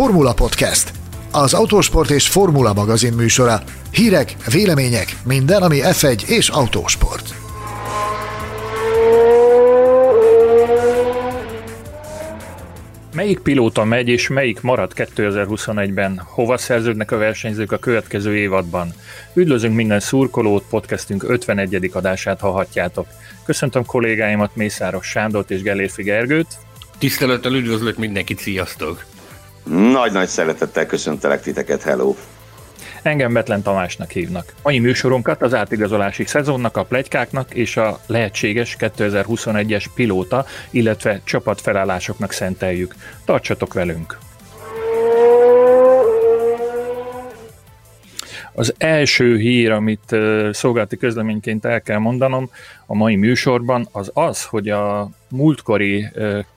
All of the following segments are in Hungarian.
Formula Podcast, az autósport és formula magazin műsora. Hírek, vélemények, minden, ami F1 és autósport. Melyik pilóta megy és melyik marad 2021-ben? Hova szerződnek a versenyzők a következő évadban? Üdvözlünk minden szurkolót, podcastünk 51. adását hallhatjátok. Köszöntöm kollégáimat Mészáros Sándort és Gellérfi Gergőt. Tisztelettel üdvözlök mindenkit, sziasztok! Nagy-nagy szeretettel köszöntelek titeket, hello! Engem Betlen Tamásnak hívnak. Mai műsorunkat az átigazolási szezonnak, a plegykáknak és a lehetséges 2021-es pilóta, illetve csapatfelállásoknak szenteljük. Tartsatok velünk! Az első hír, amit szolgálati közleményként el kell mondanom a mai műsorban, az az, hogy a múltkori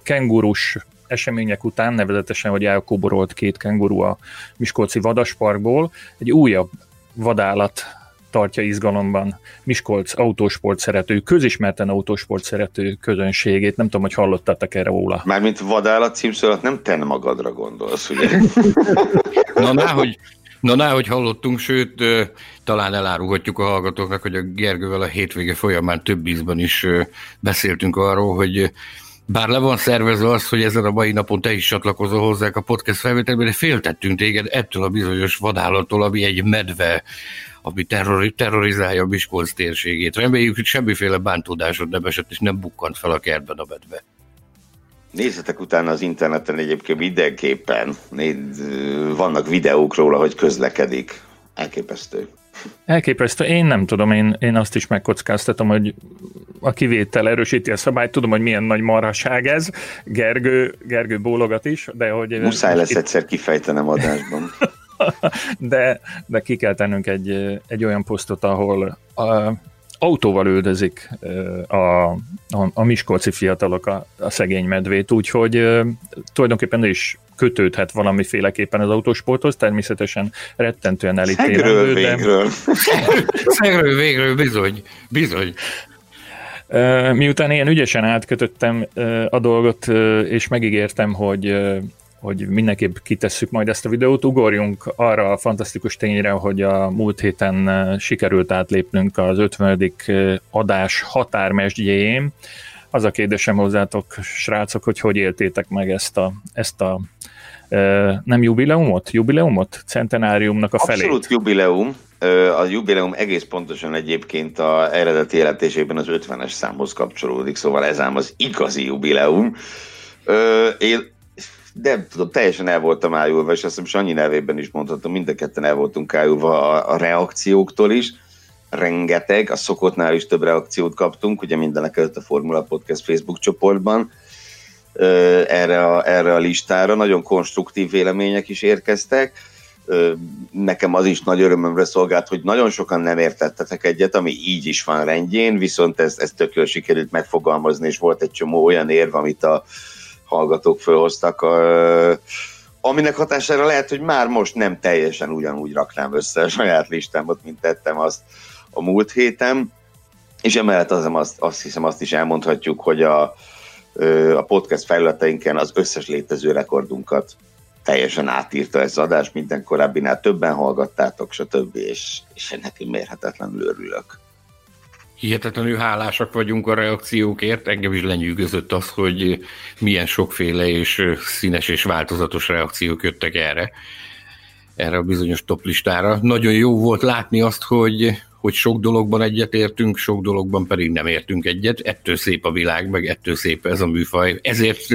kengurus események után, nevezetesen, hogy elkoborolt két kenguru a Miskolci vadasparkból, egy újabb vadállat tartja izgalomban Miskolc autósport szerető, közismerten autósport szerető közönségét. Nem tudom, hogy hallottatok erre róla. Mármint vadállat címszólat nem te magadra gondolsz, ugye? Na, hogy Na, ná, hogy hallottunk, sőt, talán elárulhatjuk a hallgatóknak, hogy a Gergővel a hétvége folyamán több ízben is beszéltünk arról, hogy bár le van szervezve az, hogy ezen a mai napon te is csatlakozol hozzák a podcast felvételben, de féltettünk téged ettől a bizonyos vadállattól, ami egy medve, ami terrori, terrorizálja Miskolc térségét. Reméljük, hogy semmiféle bántódásod nem esett, és nem bukkant fel a kertben a medve. Nézzetek utána az interneten egyébként mindenképpen. Vannak videók róla, hogy közlekedik. Elképesztő. Elképesztő. Én nem tudom, én, én azt is megkockáztatom, hogy a kivétel erősíti a szabályt. Tudom, hogy milyen nagy marhaság ez. Gergő, Gergő bólogat is, de hogy... Muszáj lesz itt... egyszer kifejtenem adásban. de, de ki kell tennünk egy, egy olyan posztot, ahol a, autóval üldözik a, a, a miskolci fiatalok a, a szegény medvét, úgyhogy tulajdonképpen is kötődhet valamiféleképpen az autósporthoz, természetesen rettentően elítélendő. Szegről végről. Szegről végről, bizony, bizony. Miután én ügyesen átkötöttem a dolgot, és megígértem, hogy hogy mindenképp kitesszük majd ezt a videót, ugorjunk arra a fantasztikus tényre, hogy a múlt héten sikerült átlépnünk az 50. adás határmesdjéjén. Az a kérdésem hozzátok, srácok, hogy hogy éltétek meg ezt a, ezt a nem jubileumot? Jubileumot? Centenáriumnak a felé. Abszolút jubileum. A jubileum egész pontosan egyébként a eredeti jelentésében az 50-es számhoz kapcsolódik, szóval ez ám az igazi jubileum. Én de tudom, teljesen el voltam ájulva, és azt hiszem Sanyi nevében is mondhatom, mind a ketten el voltunk ájulva a, a reakcióktól is. Rengeteg, a szokottnál is több reakciót kaptunk, ugye mindenek előtt a Formula Podcast Facebook csoportban erre a, erre a listára. Nagyon konstruktív vélemények is érkeztek. Nekem az is nagy örömömre szolgált, hogy nagyon sokan nem értettetek egyet, ami így is van rendjén, viszont ez, ez tökéletesen sikerült megfogalmazni, és volt egy csomó olyan érv, amit a, hallgatók felhoztak, aminek hatására lehet, hogy már most nem teljesen ugyanúgy raknám össze a saját listámat, mint tettem azt a múlt héten, és emellett az, azt, azt hiszem azt is elmondhatjuk, hogy a, a podcast felületeinken az összes létező rekordunkat teljesen átírta ez az adás, minden korábbinál többen hallgattátok, stb. és, és ennek én mérhetetlenül örülök hihetetlenül hálásak vagyunk a reakciókért. Engem is lenyűgözött az, hogy milyen sokféle és színes és változatos reakciók jöttek erre, erre a bizonyos toplistára. Nagyon jó volt látni azt, hogy, hogy sok dologban egyetértünk, sok dologban pedig nem értünk egyet. Ettől szép a világ, meg ettől szép ez a műfaj. Ezért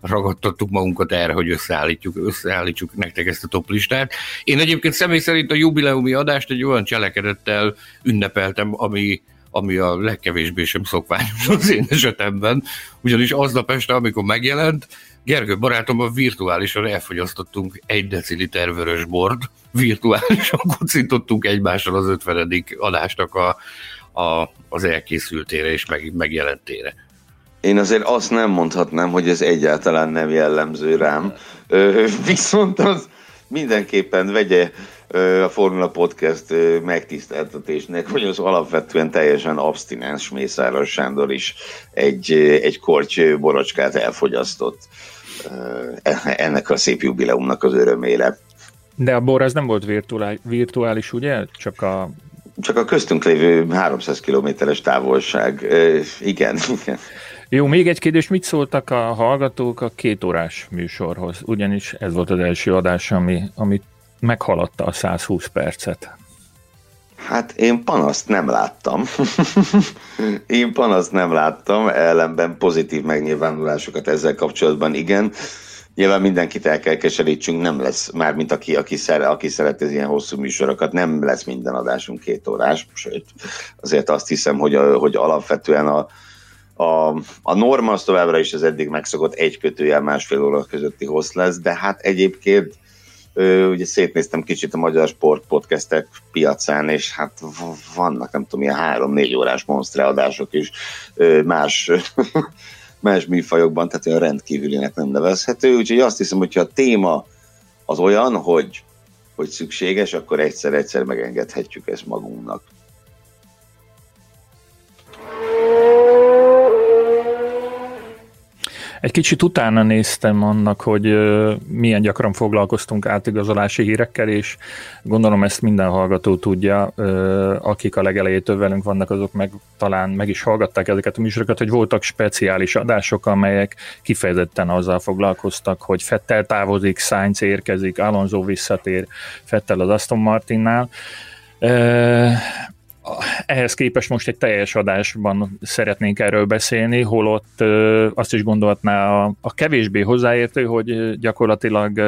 ragadtattuk magunkat erre, hogy összeállítjuk, összeállítsuk nektek ezt a toplistát. Én egyébként személy szerint a jubileumi adást egy olyan cselekedettel ünnepeltem, ami ami a legkevésbé sem szokványos az én esetemben, ugyanis aznap este, amikor megjelent, Gergő barátommal virtuálisan elfogyasztottunk egy deciliter vörös bord, virtuálisan kocintottunk egymással az 50. adásnak a, a, az elkészültére és meg, megjelentére. Én azért azt nem mondhatnám, hogy ez egyáltalán nem jellemző rám. Ö, viszont az mindenképpen vegye a Formula Podcast megtiszteltetésnek, hogy az alapvetően teljesen abstinens Mészáros Sándor is egy, egy korty borocskát elfogyasztott. Ennek a szép jubileumnak az örömére. De a bor az nem volt virtuális, virtuális ugye? Csak a... Csak a köztünk lévő 300 kilométeres távolság. Igen, igen. Jó, még egy kérdés, mit szóltak a hallgatók a két órás műsorhoz? Ugyanis ez volt az első adás, ami, ami meghaladta a 120 percet. Hát én panaszt nem láttam. én panaszt nem láttam, ellenben pozitív megnyilvánulásokat ezzel kapcsolatban igen. Nyilván mindenkit el kell keserítsünk, nem lesz, már mint aki, aki, szere, aki szeret az ilyen hosszú műsorokat, nem lesz minden adásunk két órás, sőt, azért azt hiszem, hogy, a, hogy alapvetően a, a, a norma az továbbra is az eddig megszokott egy kötőjel másfél óra közötti hossz lesz, de hát egyébként ugye szétnéztem kicsit a magyar sport podcastek piacán, és hát vannak nem tudom, ilyen három-négy órás monstreadások is más, más műfajokban, tehát olyan rendkívülinek nem nevezhető, úgyhogy azt hiszem, hogyha a téma az olyan, hogy, hogy szükséges, akkor egyszer-egyszer megengedhetjük ezt magunknak. Egy kicsit utána néztem annak, hogy milyen gyakran foglalkoztunk átigazolási hírekkel, és gondolom ezt minden hallgató tudja, akik a legelejétől velünk vannak, azok meg talán meg is hallgatták ezeket a műsorokat, hogy voltak speciális adások, amelyek kifejezetten azzal foglalkoztak, hogy Fettel távozik, Sainz érkezik, Alonso visszatér Fettel az Aston Martinnál ehhez képest most egy teljes adásban szeretnénk erről beszélni, holott azt is gondolhatná a, a kevésbé hozzáértő, hogy gyakorlatilag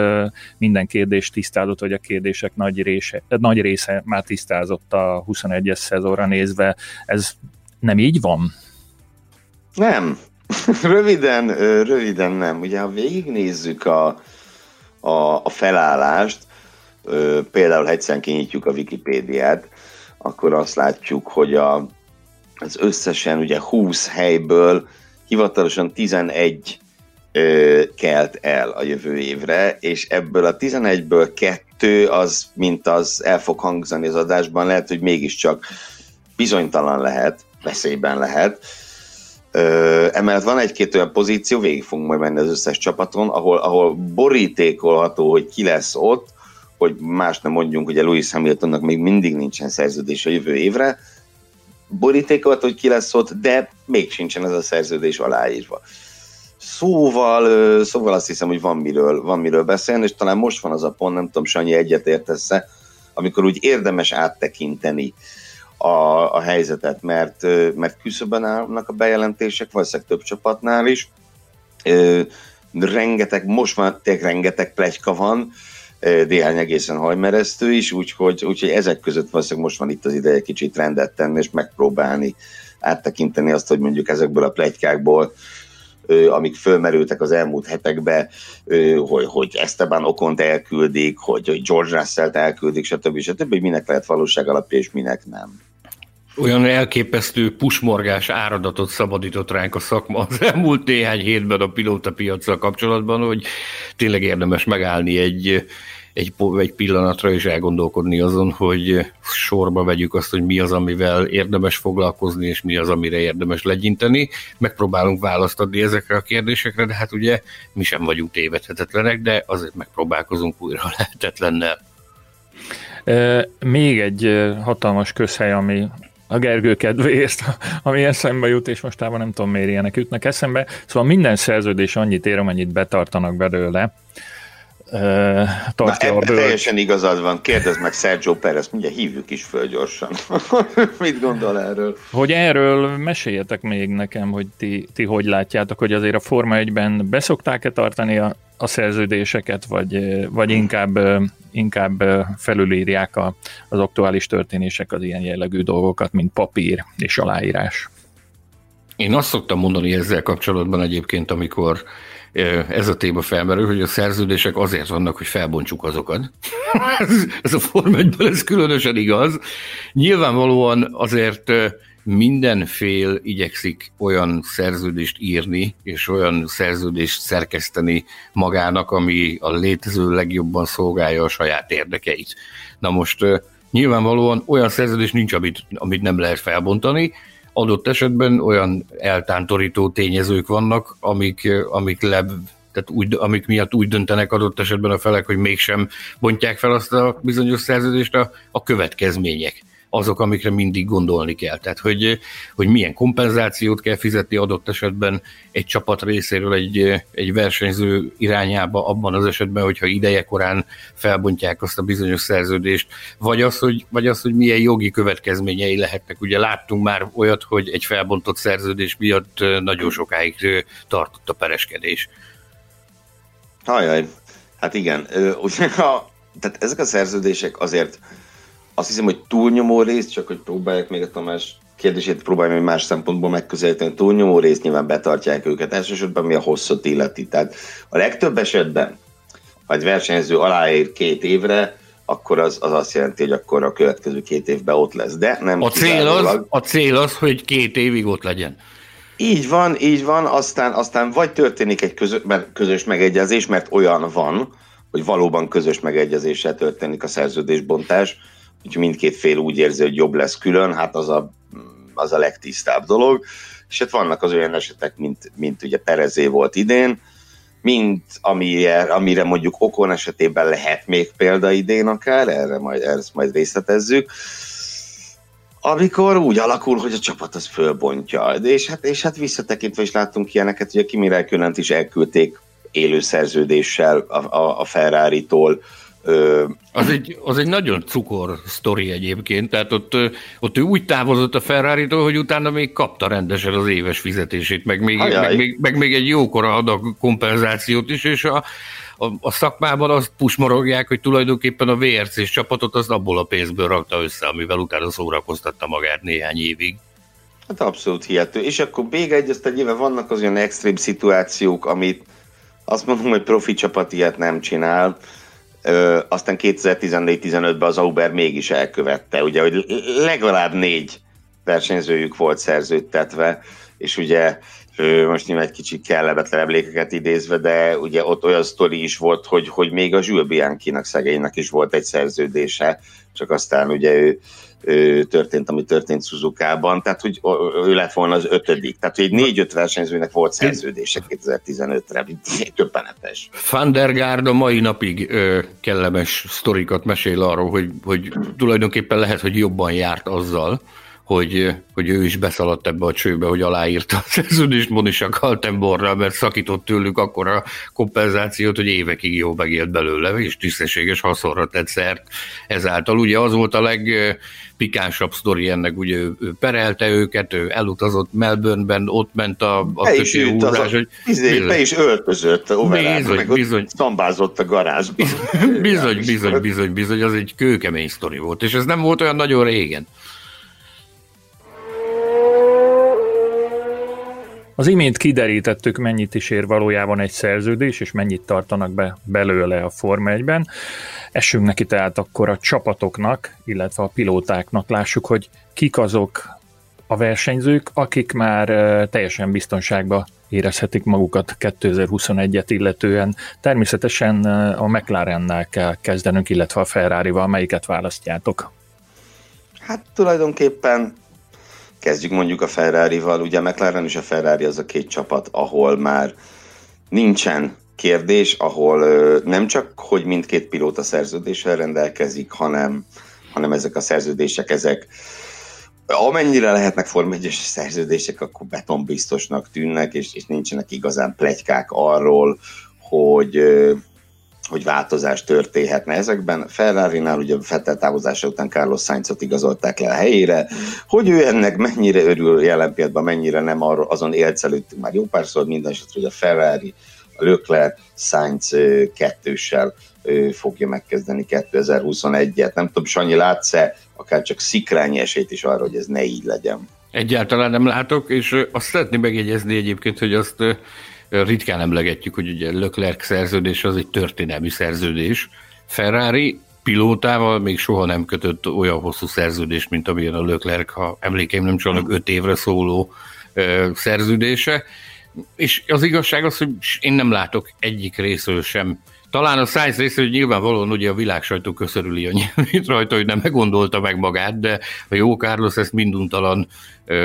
minden kérdés tisztázott, vagy a kérdések nagy része, nagy része már tisztázott a 21-es szezonra nézve. Ez nem így van? Nem. röviden, röviden nem. Ugye, ha végignézzük a, a, a felállást, például ha egyszerűen kinyitjuk a Wikipédiát, akkor azt látjuk, hogy a, az összesen ugye 20 helyből hivatalosan 11 ö, kelt el a jövő évre, és ebből a 11-ből kettő az, mint az el fog hangzani az adásban, lehet, hogy mégiscsak bizonytalan lehet, veszélyben lehet. Ö, emellett van egy-két olyan pozíció, végig fogunk majd menni az összes csapaton, ahol, ahol borítékolható, hogy ki lesz ott, hogy más nem mondjunk, hogy a Lewis Hamiltonnak még mindig nincsen szerződés a jövő évre, borítékolt, hogy ki lesz ott, de még sincsen ez a szerződés aláírva. Szóval, szóval azt hiszem, hogy van miről, van miről beszélni, és talán most van az a pont, nem tudom, Sanyi egyetértesz amikor úgy érdemes áttekinteni a, a helyzetet, mert, mert küszöben állnak a bejelentések, valószínűleg több csapatnál is. Rengeteg, most már tényleg rengeteg plegyka van, néhány egészen hajmeresztő is, úgyhogy, úgyhogy ezek között valószínűleg most van itt az ideje kicsit rendet tenni, és megpróbálni áttekinteni azt, hogy mondjuk ezekből a plegykákból, amik fölmerültek az elmúlt hetekben, hogy, hogy Esteban Okont elküldik, hogy, hogy George Russell-t elküldik, stb. stb. hogy minek lehet valóság alapja, és minek nem. Olyan elképesztő pusmorgás áradatot szabadított ránk a szakma az elmúlt néhány hétben a pilóta piacsal kapcsolatban, hogy tényleg érdemes megállni egy, egy, egy pillanatra és elgondolkodni azon, hogy sorba vegyük azt, hogy mi az, amivel érdemes foglalkozni, és mi az, amire érdemes legyinteni. Megpróbálunk választ adni ezekre a kérdésekre, de hát ugye mi sem vagyunk tévedhetetlenek, de azért megpróbálkozunk újra lehetetlennel. Még egy hatalmas közhely, ami a Gergő kedvéért, ami eszembe jut, és mostában nem tudom miért ilyenek jutnak eszembe. Szóval minden szerződés annyit ér, amennyit betartanak belőle. Tartja Na, a teljesen igazad van. Kérdezd meg Sergio Perez, mindjárt hívjuk is föl gyorsan. Mit gondol erről? Hogy erről meséljetek még nekem, hogy ti, ti hogy látjátok, hogy azért a Forma 1-ben beszokták-e tartani a, a szerződéseket, vagy, vagy inkább inkább felülírják a, az aktuális történések az ilyen jellegű dolgokat, mint papír és aláírás. Én azt szoktam mondani ezzel kapcsolatban egyébként, amikor ez a téma felmerül, hogy a szerződések azért vannak, hogy felbontsuk azokat. ez, a Form ez különösen igaz. Nyilvánvalóan azért minden fél igyekszik olyan szerződést írni, és olyan szerződést szerkeszteni magának, ami a létező legjobban szolgálja a saját érdekeit. Na most nyilvánvalóan olyan szerződés nincs, amit, amit nem lehet felbontani, adott esetben olyan eltántorító tényezők vannak, amik, amik le, tehát úgy, amik miatt úgy döntenek adott esetben a felek, hogy mégsem bontják fel azt a bizonyos szerződést, a, a következmények azok, amikre mindig gondolni kell. Tehát, hogy, hogy milyen kompenzációt kell fizetni adott esetben egy csapat részéről egy, egy versenyző irányába, abban az esetben, hogyha ideje korán felbontják azt a bizonyos szerződést, vagy az, hogy, vagy az, hogy milyen jogi következményei lehetnek. Ugye láttunk már olyat, hogy egy felbontott szerződés miatt nagyon sokáig tartott a pereskedés. Hajaj, hát igen. Ugye, a, tehát ezek a szerződések azért azt hiszem, hogy túlnyomó rész, csak hogy próbálják még a Tamás kérdését próbálja hogy más szempontból megközelíteni, túlnyomó részt nyilván betartják őket, elsősorban mi a hosszot illeti. Tehát a legtöbb esetben, ha egy versenyző aláír két évre, akkor az, az azt jelenti, hogy akkor a következő két évben ott lesz. De nem a cél, az, a cél az, hogy két évig ott legyen. Így van, így van, aztán, aztán vagy történik egy közös, közös megegyezés, mert olyan van, hogy valóban közös megegyezéssel történik a szerződésbontás, hogy mindkét fél úgy érzi, hogy jobb lesz külön, hát az a, az a legtisztább dolog. És hát vannak az olyan esetek, mint, mint ugye Perezé volt idén, mint amire, amire mondjuk Okon esetében lehet még példa idén akár, erre majd, erre majd részletezzük, amikor úgy alakul, hogy a csapat az fölbontja. És hát, és hát visszatekintve is láttunk ilyeneket, hogy a Kimi Räikkönent is elküldték élő szerződéssel a, a, a Ferrari-tól, az egy, az egy nagyon cukor sztori egyébként, tehát ott, ott ő úgy távozott a ferrari hogy utána még kapta rendesen az éves fizetését, meg még, meg, még, meg még egy jókora adag kompenzációt is, és a, a, a szakmában azt pusmorogják, hogy tulajdonképpen a VRC csapatot az abból a pénzből rakta össze, amivel utána szórakoztatta magát néhány évig. Hát abszolút hihető. És akkor még egy, aztán nyilván vannak az olyan extrém szituációk, amit azt mondom, hogy profi csapat ilyet nem csinál, Aztán 2014-15-ben az Auber mégis elkövette, ugye, hogy legalább négy versenyzőjük volt szerződtetve, és ugye most nyilván egy kicsit kellemetlen emlékeket idézve, de ugye ott olyan sztori is volt, hogy, hogy még a Jules Bianchi-nak szegénynek is volt egy szerződése, csak aztán ugye ő történt, ami történt Suzuka-ban, tehát hogy ő lett volna az ötödik. Tehát, hogy egy négy-öt versenyzőnek volt szerződése 2015-re, többenetes. Van der Gaard a mai napig ö, kellemes sztorikat mesél arról, hogy, hogy tulajdonképpen lehet, hogy jobban járt azzal, hogy, hogy ő is beszaladt ebbe a csőbe, hogy aláírta a szerződést Monisha Kaltenborra, mert szakított tőlük akkor a kompenzációt, hogy évekig jó megélt belőle, és tisztességes haszonra tett szert ezáltal. Ugye az volt a legpikánsabb sztori ennek, ugye ő, ő perelte őket, ő elutazott Melbourneben, ott ment a, a kötő húzás, hogy izé, bizony, be is öltözött, overán, bizony, meg bizony, szambázott a garázsban. Bizony, bizony, bizony, bizony, az egy kőkemény sztori volt, és ez nem volt olyan nagyon régen. Az imént kiderítettük, mennyit is ér valójában egy szerződés, és mennyit tartanak be belőle a Forma 1-ben. Essünk neki tehát akkor a csapatoknak, illetve a pilótáknak lássuk, hogy kik azok a versenyzők, akik már teljesen biztonságba érezhetik magukat 2021-et illetően. Természetesen a McLarennel kell kezdenünk, illetve a Ferrari-val, melyiket választjátok? Hát tulajdonképpen Kezdjük mondjuk a Ferrari-val, ugye McLaren és a Ferrari az a két csapat, ahol már nincsen kérdés, ahol nem csak, hogy mindkét pilóta szerződéssel rendelkezik, hanem, hanem ezek a szerződések, ezek amennyire lehetnek Form 1 szerződések, akkor betonbiztosnak tűnnek, és, és nincsenek igazán plegykák arról, hogy, hogy változás történhetne ezekben. Ferrari-nál ugye Fettel távozása után Carlos Sainzot igazolták le a helyére, hogy ő ennek mennyire örül jelen pillanatban, mennyire nem arról, azon élcelődtünk már jó párszor, minden esetre, hogy a Ferrari, a Leclerc, Sainz kettőssel fogja megkezdeni 2021-et. Nem tudom, Sanyi, látsz-e akár csak szikrányi esélyt is arra, hogy ez ne így legyen? Egyáltalán nem látok, és azt szeretném megjegyezni egyébként, hogy azt ritkán emlegetjük, hogy ugye Leclerc szerződés az egy történelmi szerződés. Ferrari pilótával még soha nem kötött olyan hosszú szerződést, mint amilyen a Leclerc, ha emlékeim nem csak öt évre szóló ö, szerződése. És az igazság az, hogy én nem látok egyik részről sem Talán a Science hogy nyilvánvalóan ugye a világ sajtó köszörüli a nyelvét rajta, hogy nem meggondolta meg magát, de a jó Carlos ezt minduntalan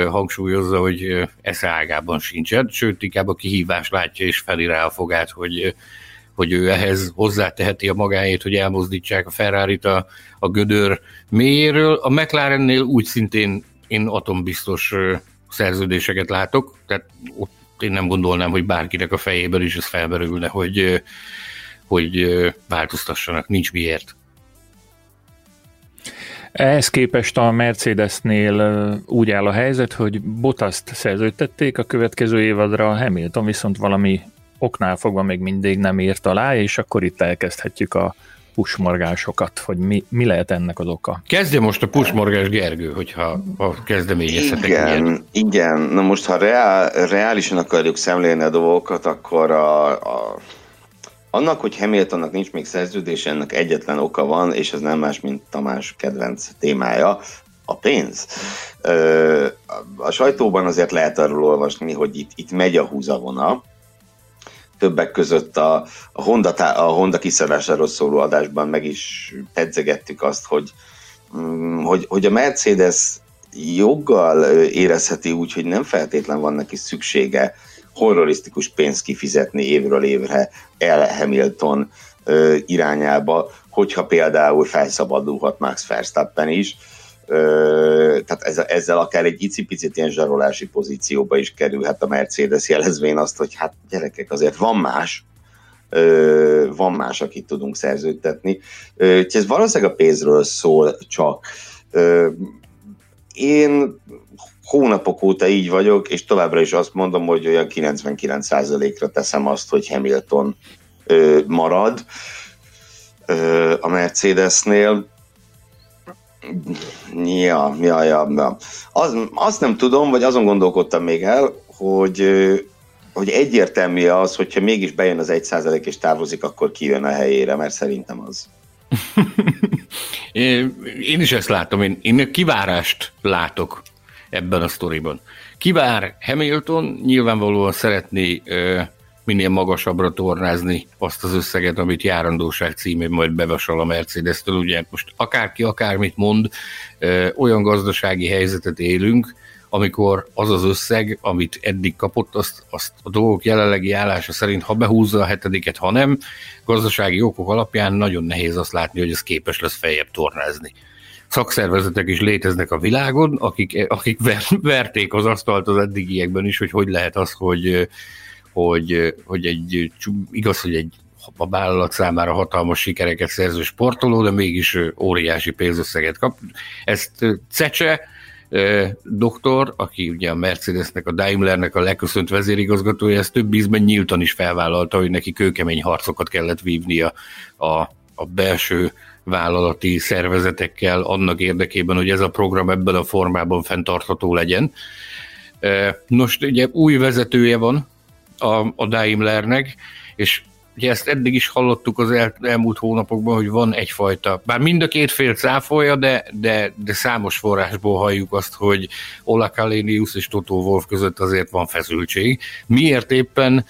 hangsúlyozza, hogy esze ágában sincsen, sőt, inkább a kihívás látja és feli rá a fogát, hogy, hogy ő ehhez hozzáteheti a magáét, hogy elmozdítsák a ferrari a, a gödör mélyéről. A McLarennél úgy szintén én atombiztos szerződéseket látok, tehát ott én nem gondolnám, hogy bárkinek a fejében is ez felmerülne, hogy, hogy változtassanak, nincs miért. Ehhez képest a Mercedesnél úgy áll a helyzet, hogy Botaszt szerződtették a következő évadra, Hamilton viszont valami oknál fogva még mindig nem írt alá, és akkor itt elkezdhetjük a pusmorgásokat, hogy mi, mi lehet ennek az oka. Kezdje most a pusmorgás Gergő, hogyha a kezdeményezhetek igen, ilyet. Igen, na most ha reál, reálisan akarjuk szemlélni a dolgokat, akkor a, a annak, hogy Hamiltonnak nincs még szerződés, ennek egyetlen oka van, és ez nem más, mint Tamás kedvenc témája, a pénz. A sajtóban azért lehet arról olvasni, hogy itt, itt megy a húzavona, többek között a, a, Honda, a Honda kiszadásáról szóló adásban meg is pedzegettük azt, hogy, mm, hogy, hogy a Mercedes joggal érezheti úgy, hogy nem feltétlen van neki szüksége horrorisztikus pénzt kifizetni évről évre El Hamilton irányába, hogyha például felszabadulhat Max Verstappen is, tehát ezzel, ezzel akár egy icipicit ilyen zsarolási pozícióba is kerülhet a Mercedes jelezvén azt, hogy hát gyerekek, azért van más, van más, akit tudunk szerződtetni. Úgyhogy ez valószínűleg a pénzről szól csak. Én hónapok óta így vagyok, és továbbra is azt mondom, hogy olyan 99%-ra teszem azt, hogy Hamilton marad a Mercedesnél Ja, ja, ja, ja. Az, azt nem tudom, vagy azon gondolkodtam még el, hogy, hogy egyértelmű az, hogyha mégis bejön az egy százalék és távozik, akkor kijön a helyére, mert szerintem az. én is ezt látom, én, én kivárást látok ebben a sztoriban. Kivár Hamilton, nyilvánvalóan szeretné minél magasabbra tornázni azt az összeget, amit járandóság címén majd bevasal a Mercedes-től. Ugye most akárki akármit mond, olyan gazdasági helyzetet élünk, amikor az az összeg, amit eddig kapott, azt, azt a dolgok jelenlegi állása szerint, ha behúzza a hetediket, ha nem, gazdasági okok alapján nagyon nehéz azt látni, hogy ez képes lesz feljebb tornázni. Szakszervezetek is léteznek a világon, akik, akik ver, verték az asztalt az eddigiekben is, hogy hogy lehet az, hogy hogy, hogy egy, igaz, hogy egy a vállalat számára hatalmas sikereket szerző sportoló, de mégis óriási pénzösszeget kap. Ezt Cece, doktor, aki ugye a Mercedesnek, a Daimlernek a leköszönt vezérigazgatója, ezt több ízben nyíltan is felvállalta, hogy neki kőkemény harcokat kellett vívnia a, a belső vállalati szervezetekkel annak érdekében, hogy ez a program ebben a formában fenntartható legyen. Nos, ugye új vezetője van a, a Daimlernek, és ugye ezt eddig is hallottuk az el, elmúlt hónapokban, hogy van egyfajta, bár mind a két fél cáfolja, de, de, de számos forrásból halljuk azt, hogy Ola Kalenius és Toto Wolf között azért van feszültség. Miért éppen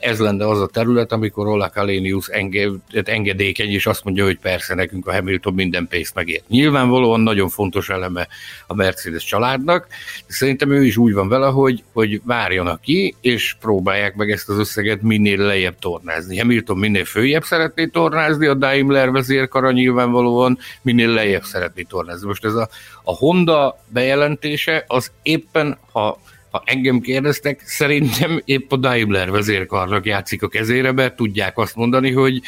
ez lenne az a terület, amikor Ola Kalenius enge, engedékeny, és azt mondja, hogy persze nekünk a Hamilton minden pénzt megér. Nyilvánvalóan nagyon fontos eleme a Mercedes családnak, de szerintem ő is úgy van vele, hogy, hogy várjanak ki, és próbálják meg ezt az összeget minél lejjebb tornázni. Hamilton minél följebb szeretné tornázni, a Daimler vezérkara nyilvánvalóan minél lejjebb szeretné tornázni. Most ez a, a Honda bejelentése az éppen, ha ha engem kérdeztek, szerintem épp a Daimler vezérkarnak játszik a kezére, mert tudják azt mondani, hogy,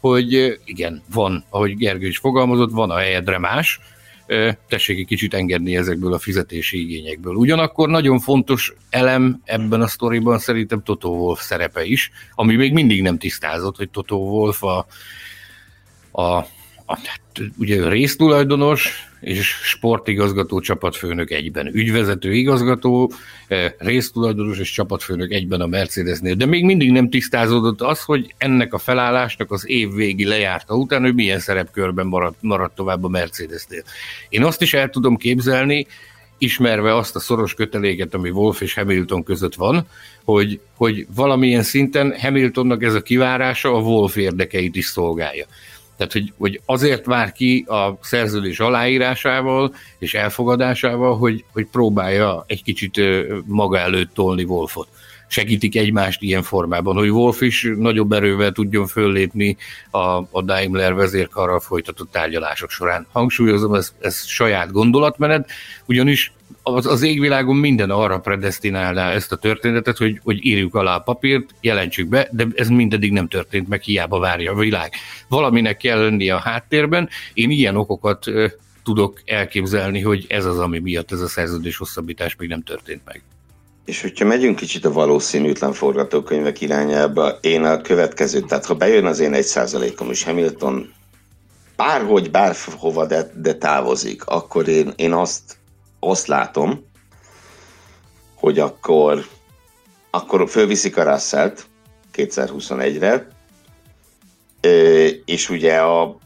hogy igen, van, ahogy Gergő is fogalmazott, van a helyedre más, tessék egy kicsit engedni ezekből a fizetési igényekből. Ugyanakkor nagyon fontos elem ebben a sztoriban szerintem Toto Wolf szerepe is, ami még mindig nem tisztázott, hogy Toto Wolf a, a hát ugye résztulajdonos és sportigazgató csapatfőnök egyben, ügyvezető igazgató, eh, résztulajdonos és csapatfőnök egyben a Mercedesnél, de még mindig nem tisztázódott az, hogy ennek a felállásnak az év végi lejárta után, hogy milyen szerepkörben maradt, maradt tovább a Mercedesnél. Én azt is el tudom képzelni, ismerve azt a szoros köteléket, ami Wolf és Hamilton között van, hogy, hogy valamilyen szinten Hamiltonnak ez a kivárása a Wolf érdekeit is szolgálja. Tehát, hogy, hogy azért vár ki a szerződés aláírásával és elfogadásával, hogy, hogy próbálja egy kicsit maga előtt tolni Wolfot segítik egymást ilyen formában, hogy Wolf is nagyobb erővel tudjon föllépni a, a Daimler vezérkarral folytatott tárgyalások során. Hangsúlyozom, ez, ez saját gondolatmenet, ugyanis az, az égvilágon minden arra predestinálná ezt a történetet, hogy, hogy írjuk alá a papírt, jelentsük be, de ez mindedig nem történt meg, hiába várja a világ. Valaminek kell lennie a háttérben, én ilyen okokat tudok elképzelni, hogy ez az, ami miatt ez a szerződés hosszabbítás még nem történt meg. És hogyha megyünk kicsit a valószínűtlen forgatókönyvek irányába, én a következő, tehát ha bejön az én egy százalékom is Hamilton bárhogy, bárhova, de, de távozik, akkor én, én azt, azt látom, hogy akkor, akkor fölviszik a russell 2021-re, és ugye a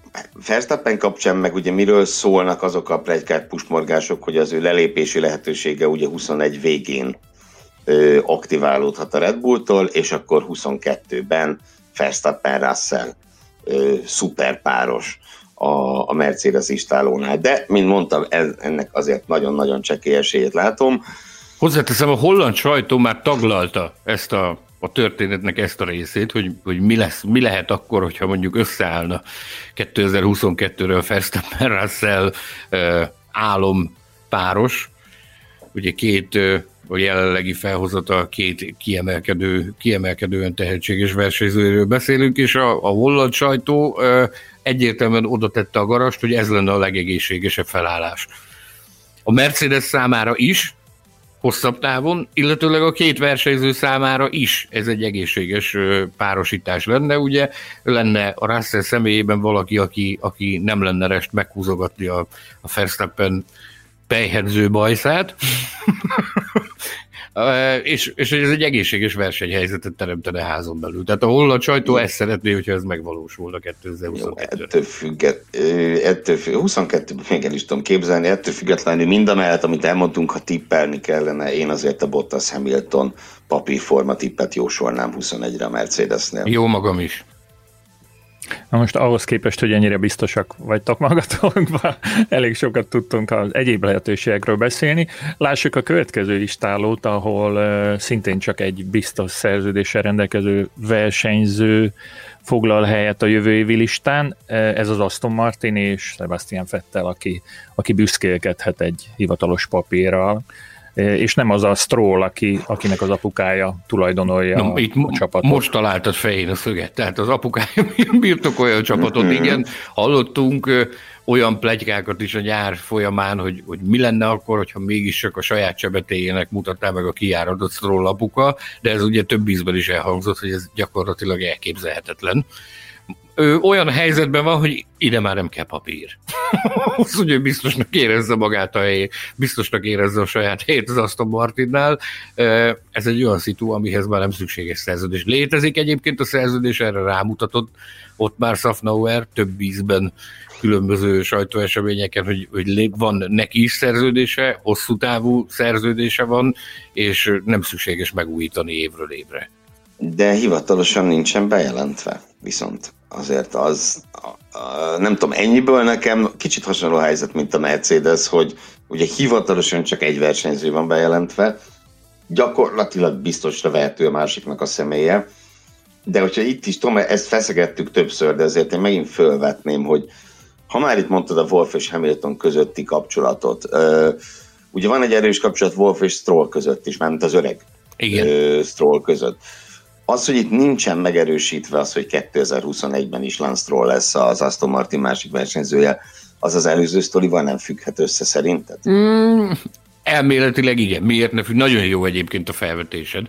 Verstappen kapcsán meg ugye miről szólnak azok a plegykák, pusmorgások, hogy az ő lelépési lehetősége ugye 21 végén aktiválódhat a Red Bulltól, és akkor 22-ben Verstappen Russell szuperpáros a, a Mercedes istálónál. De, mint mondtam, ennek azért nagyon-nagyon csekély esélyét látom. Hozzáteszem, a holland sajtó már taglalta ezt a, a történetnek ezt a részét, hogy, hogy mi, lesz, mi lehet akkor, hogyha mondjuk összeállna 2022-ről Verstappen Russell álom páros, ugye két a jelenlegi felhozata két kiemelkedő, kiemelkedően tehetséges versenyzőről beszélünk, és a, a holland sajtó egyértelműen oda tette a garast, hogy ez lenne a legegészségesebb felállás. A Mercedes számára is, hosszabb távon, illetőleg a két versenyző számára is ez egy egészséges párosítás lenne. Ugye lenne a Russell személyében valaki, aki, aki nem lenne rest meghúzogatni a, a Verstappen pejhedző bajszát, és, és ez egy egészséges versenyhelyzetet teremtene házon belül. Tehát a holland sajtó ezt szeretné, hogyha ez megvalósulna 2022 Ettől függet, ettől függ, 22-ben még el is tudom képzelni, ettől függetlenül mindamellett, amit elmondtunk, ha tippelni kellene, én azért a Bottas Hamilton papírforma tippet jósolnám 21-re a Mercedesnél. Jó magam is. Na most ahhoz képest, hogy ennyire biztosak vagytok magatokban, elég sokat tudtunk az egyéb lehetőségekről beszélni. Lássuk a következő listálót, ahol szintén csak egy biztos szerződéssel rendelkező versenyző foglal helyet a jövő évi listán. Ez az Aston Martin és Sebastian Vettel, aki, aki büszkélkedhet egy hivatalos papírral és nem az a Stroll, aki, akinek az apukája tulajdonolja Na, a, itt a csapatot. Most találtad fején a szöget, tehát az apukája birtokolja a csapatot, mhm. igen, hallottunk olyan plegykákat is a nyár folyamán, hogy, hogy mi lenne akkor, hogyha mégis csak a saját csebetéjének mutatta meg a kiáradott Stroll apuka, de ez ugye több ízben is elhangzott, hogy ez gyakorlatilag elképzelhetetlen ő olyan helyzetben van, hogy ide már nem kell papír. Azt ugye biztosnak érezze magát a helyét, biztosnak érezze a saját helyét az Aston Martinnál. Ez egy olyan szitu, amihez már nem szükséges szerződés. Létezik egyébként a szerződés, erre rámutatott ott már Safnauer több ízben különböző sajtóeseményeken, hogy, hogy van neki is szerződése, hosszú távú szerződése van, és nem szükséges megújítani évről évre. De hivatalosan nincsen bejelentve, viszont azért az, a, a, nem tudom, ennyiből nekem kicsit hasonló helyzet, mint a Mercedes, hogy ugye hivatalosan csak egy versenyző van bejelentve, gyakorlatilag biztosra vehető a másiknak a személye, de hogyha itt is, tudom, ezt feszegettük többször, de azért én megint fölvetném, hogy ha már itt mondtad a Wolf és Hamilton közötti kapcsolatot, uh, ugye van egy erős kapcsolat Wolf és Stroll között is, mármint az öreg Igen. Uh, Stroll között. Az, hogy itt nincsen megerősítve az, hogy 2021-ben is Lance Stroll lesz az Aston Martin másik versenyzője, az az előző sztorival nem függhet össze szerinted? Mm, elméletileg igen. Miért ne függ? Nagyon jó egyébként a felvetésed.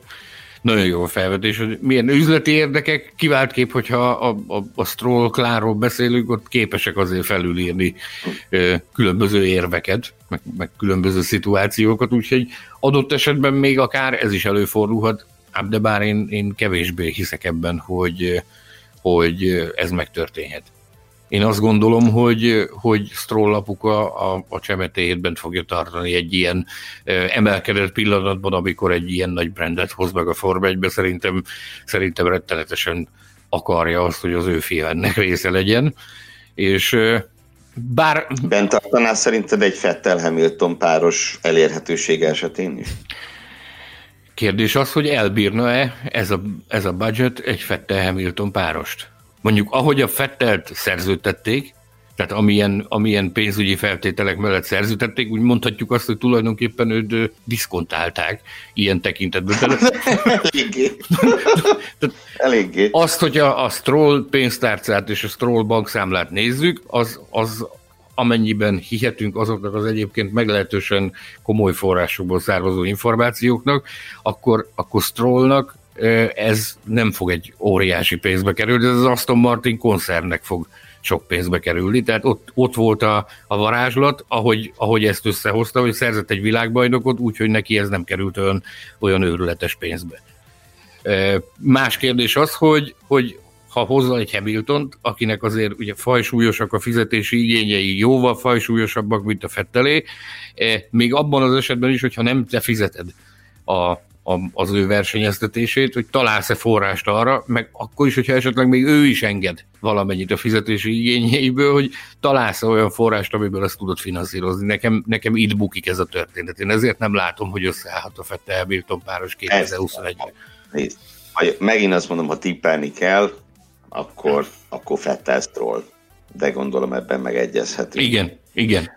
Nagyon jó a felvetés, hogy milyen üzleti érdekek, kivált kép, hogyha a, a, a Stroll Klárról beszélünk, ott képesek azért felülírni ö, különböző érveket, meg, meg különböző szituációkat, úgyhogy adott esetben még akár ez is előfordulhat, de bár én, én kevésbé hiszek ebben, hogy, hogy ez megtörténhet. Én azt gondolom, hogy, hogy Stroll apuka a, a csemetéjét bent fogja tartani egy ilyen emelkedett pillanatban, amikor egy ilyen nagy brandet hoz meg a Forma 1 Szerintem, szerintem rettenetesen akarja azt, hogy az ő fia ennek része legyen. És bár... Bent tartanál szerinted egy Fettel-Hamilton páros elérhetőség esetén is? Kérdés az, hogy elbírna-e ez a, ez a budget egy Fettel-Hamilton párost? Mondjuk ahogy a Fettelt szerződtették, tehát amilyen, amilyen pénzügyi feltételek mellett szerződtették, úgy mondhatjuk azt, hogy tulajdonképpen őt diszkontálták ilyen tekintetben. Eléggé. Eléggé. Azt, hogy a, a Stroll pénztárcát és a Stroll bankszámlát nézzük, az, az amennyiben hihetünk azoknak az egyébként meglehetősen komoly forrásokból származó információknak, akkor, akkor Strollnak ez nem fog egy óriási pénzbe kerülni, ez az Aston Martin koncernnek fog sok pénzbe kerülni, tehát ott, ott volt a, a varázslat, ahogy, ahogy ezt összehozta, hogy szerzett egy világbajnokot, úgyhogy neki ez nem került olyan, olyan őrületes pénzbe. Más kérdés az, hogy, hogy ha hozza egy hamilton akinek azért ugye fajsúlyosak a fizetési igényei, jóval fajsúlyosabbak, mint a Fettelé, még abban az esetben is, hogyha nem te fizeted a, az ő versenyeztetését, hogy találsz-e forrást arra, meg akkor is, hogyha esetleg még ő is enged valamennyit a fizetési igényeiből, hogy találsz -e olyan forrást, amiből ezt tudod finanszírozni. Nekem, nekem itt bukik ez a történet. Én ezért nem látom, hogy összeállhat a Fette Hamilton páros 2021-ben. Megint azt mondom, ha tippelni kell, akkor, akkor Fettel Stroll. De gondolom ebben megegyezhetünk. Igen, igen.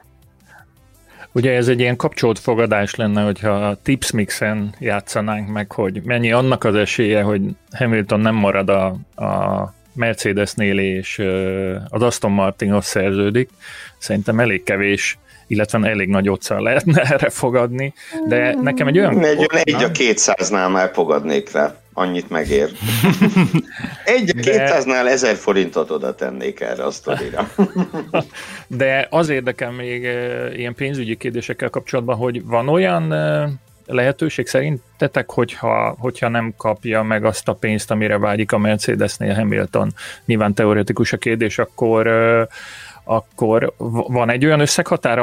Ugye ez egy ilyen kapcsolt fogadás lenne, hogyha a tips mixen játszanánk meg, hogy mennyi annak az esélye, hogy Hamilton nem marad a, a Mercedesnél és az Aston Martinhoz szerződik. Szerintem elég kevés illetve elég nagy otccal lehetne erre fogadni, de nekem egy olyan... Egy, egy a 200-nál már fogadnék rá annyit megér. Egy De... 200-nál ezer forintot oda tennék erre a sztorira. De az érdekel még ilyen pénzügyi kérdésekkel kapcsolatban, hogy van olyan lehetőség szerintetek, hogyha, hogyha nem kapja meg azt a pénzt, amire vágyik a Mercedesnél Hamilton, nyilván teoretikus a kérdés, akkor akkor van egy olyan összeghatár,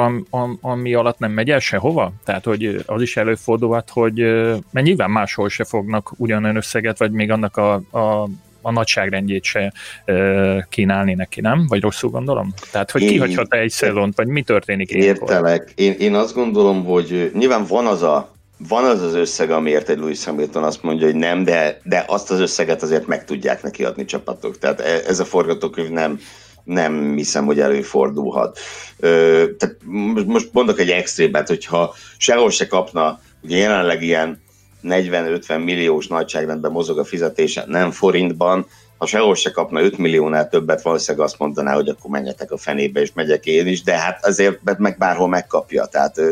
ami alatt nem megy el sehova? Tehát, hogy az is előfordulhat, hogy mert nyilván máshol se fognak ugyanolyan összeget, vagy még annak a, a a nagyságrendjét se kínálni neki, nem? Vagy rosszul gondolom? Tehát, hogy kihagyhat egy szezont, vagy mi történik Értelek. Én, én azt gondolom, hogy nyilván van az a van az az összeg, amiért egy Louis Hamilton azt mondja, hogy nem, de, de azt az összeget azért meg tudják neki adni csapatok. Tehát e, ez a forgatókönyv nem, nem hiszem, hogy előfordulhat. Ö, tehát most mondok egy extrémet, hogyha sehol se kapna, ugye jelenleg ilyen 40-50 milliós nagyságrendben mozog a fizetése, nem forintban, ha sehol se kapna 5 milliónál többet, valószínűleg azt mondaná, hogy akkor menjetek a fenébe, és megyek én is, de hát azért meg bárhol megkapja. Tehát ö,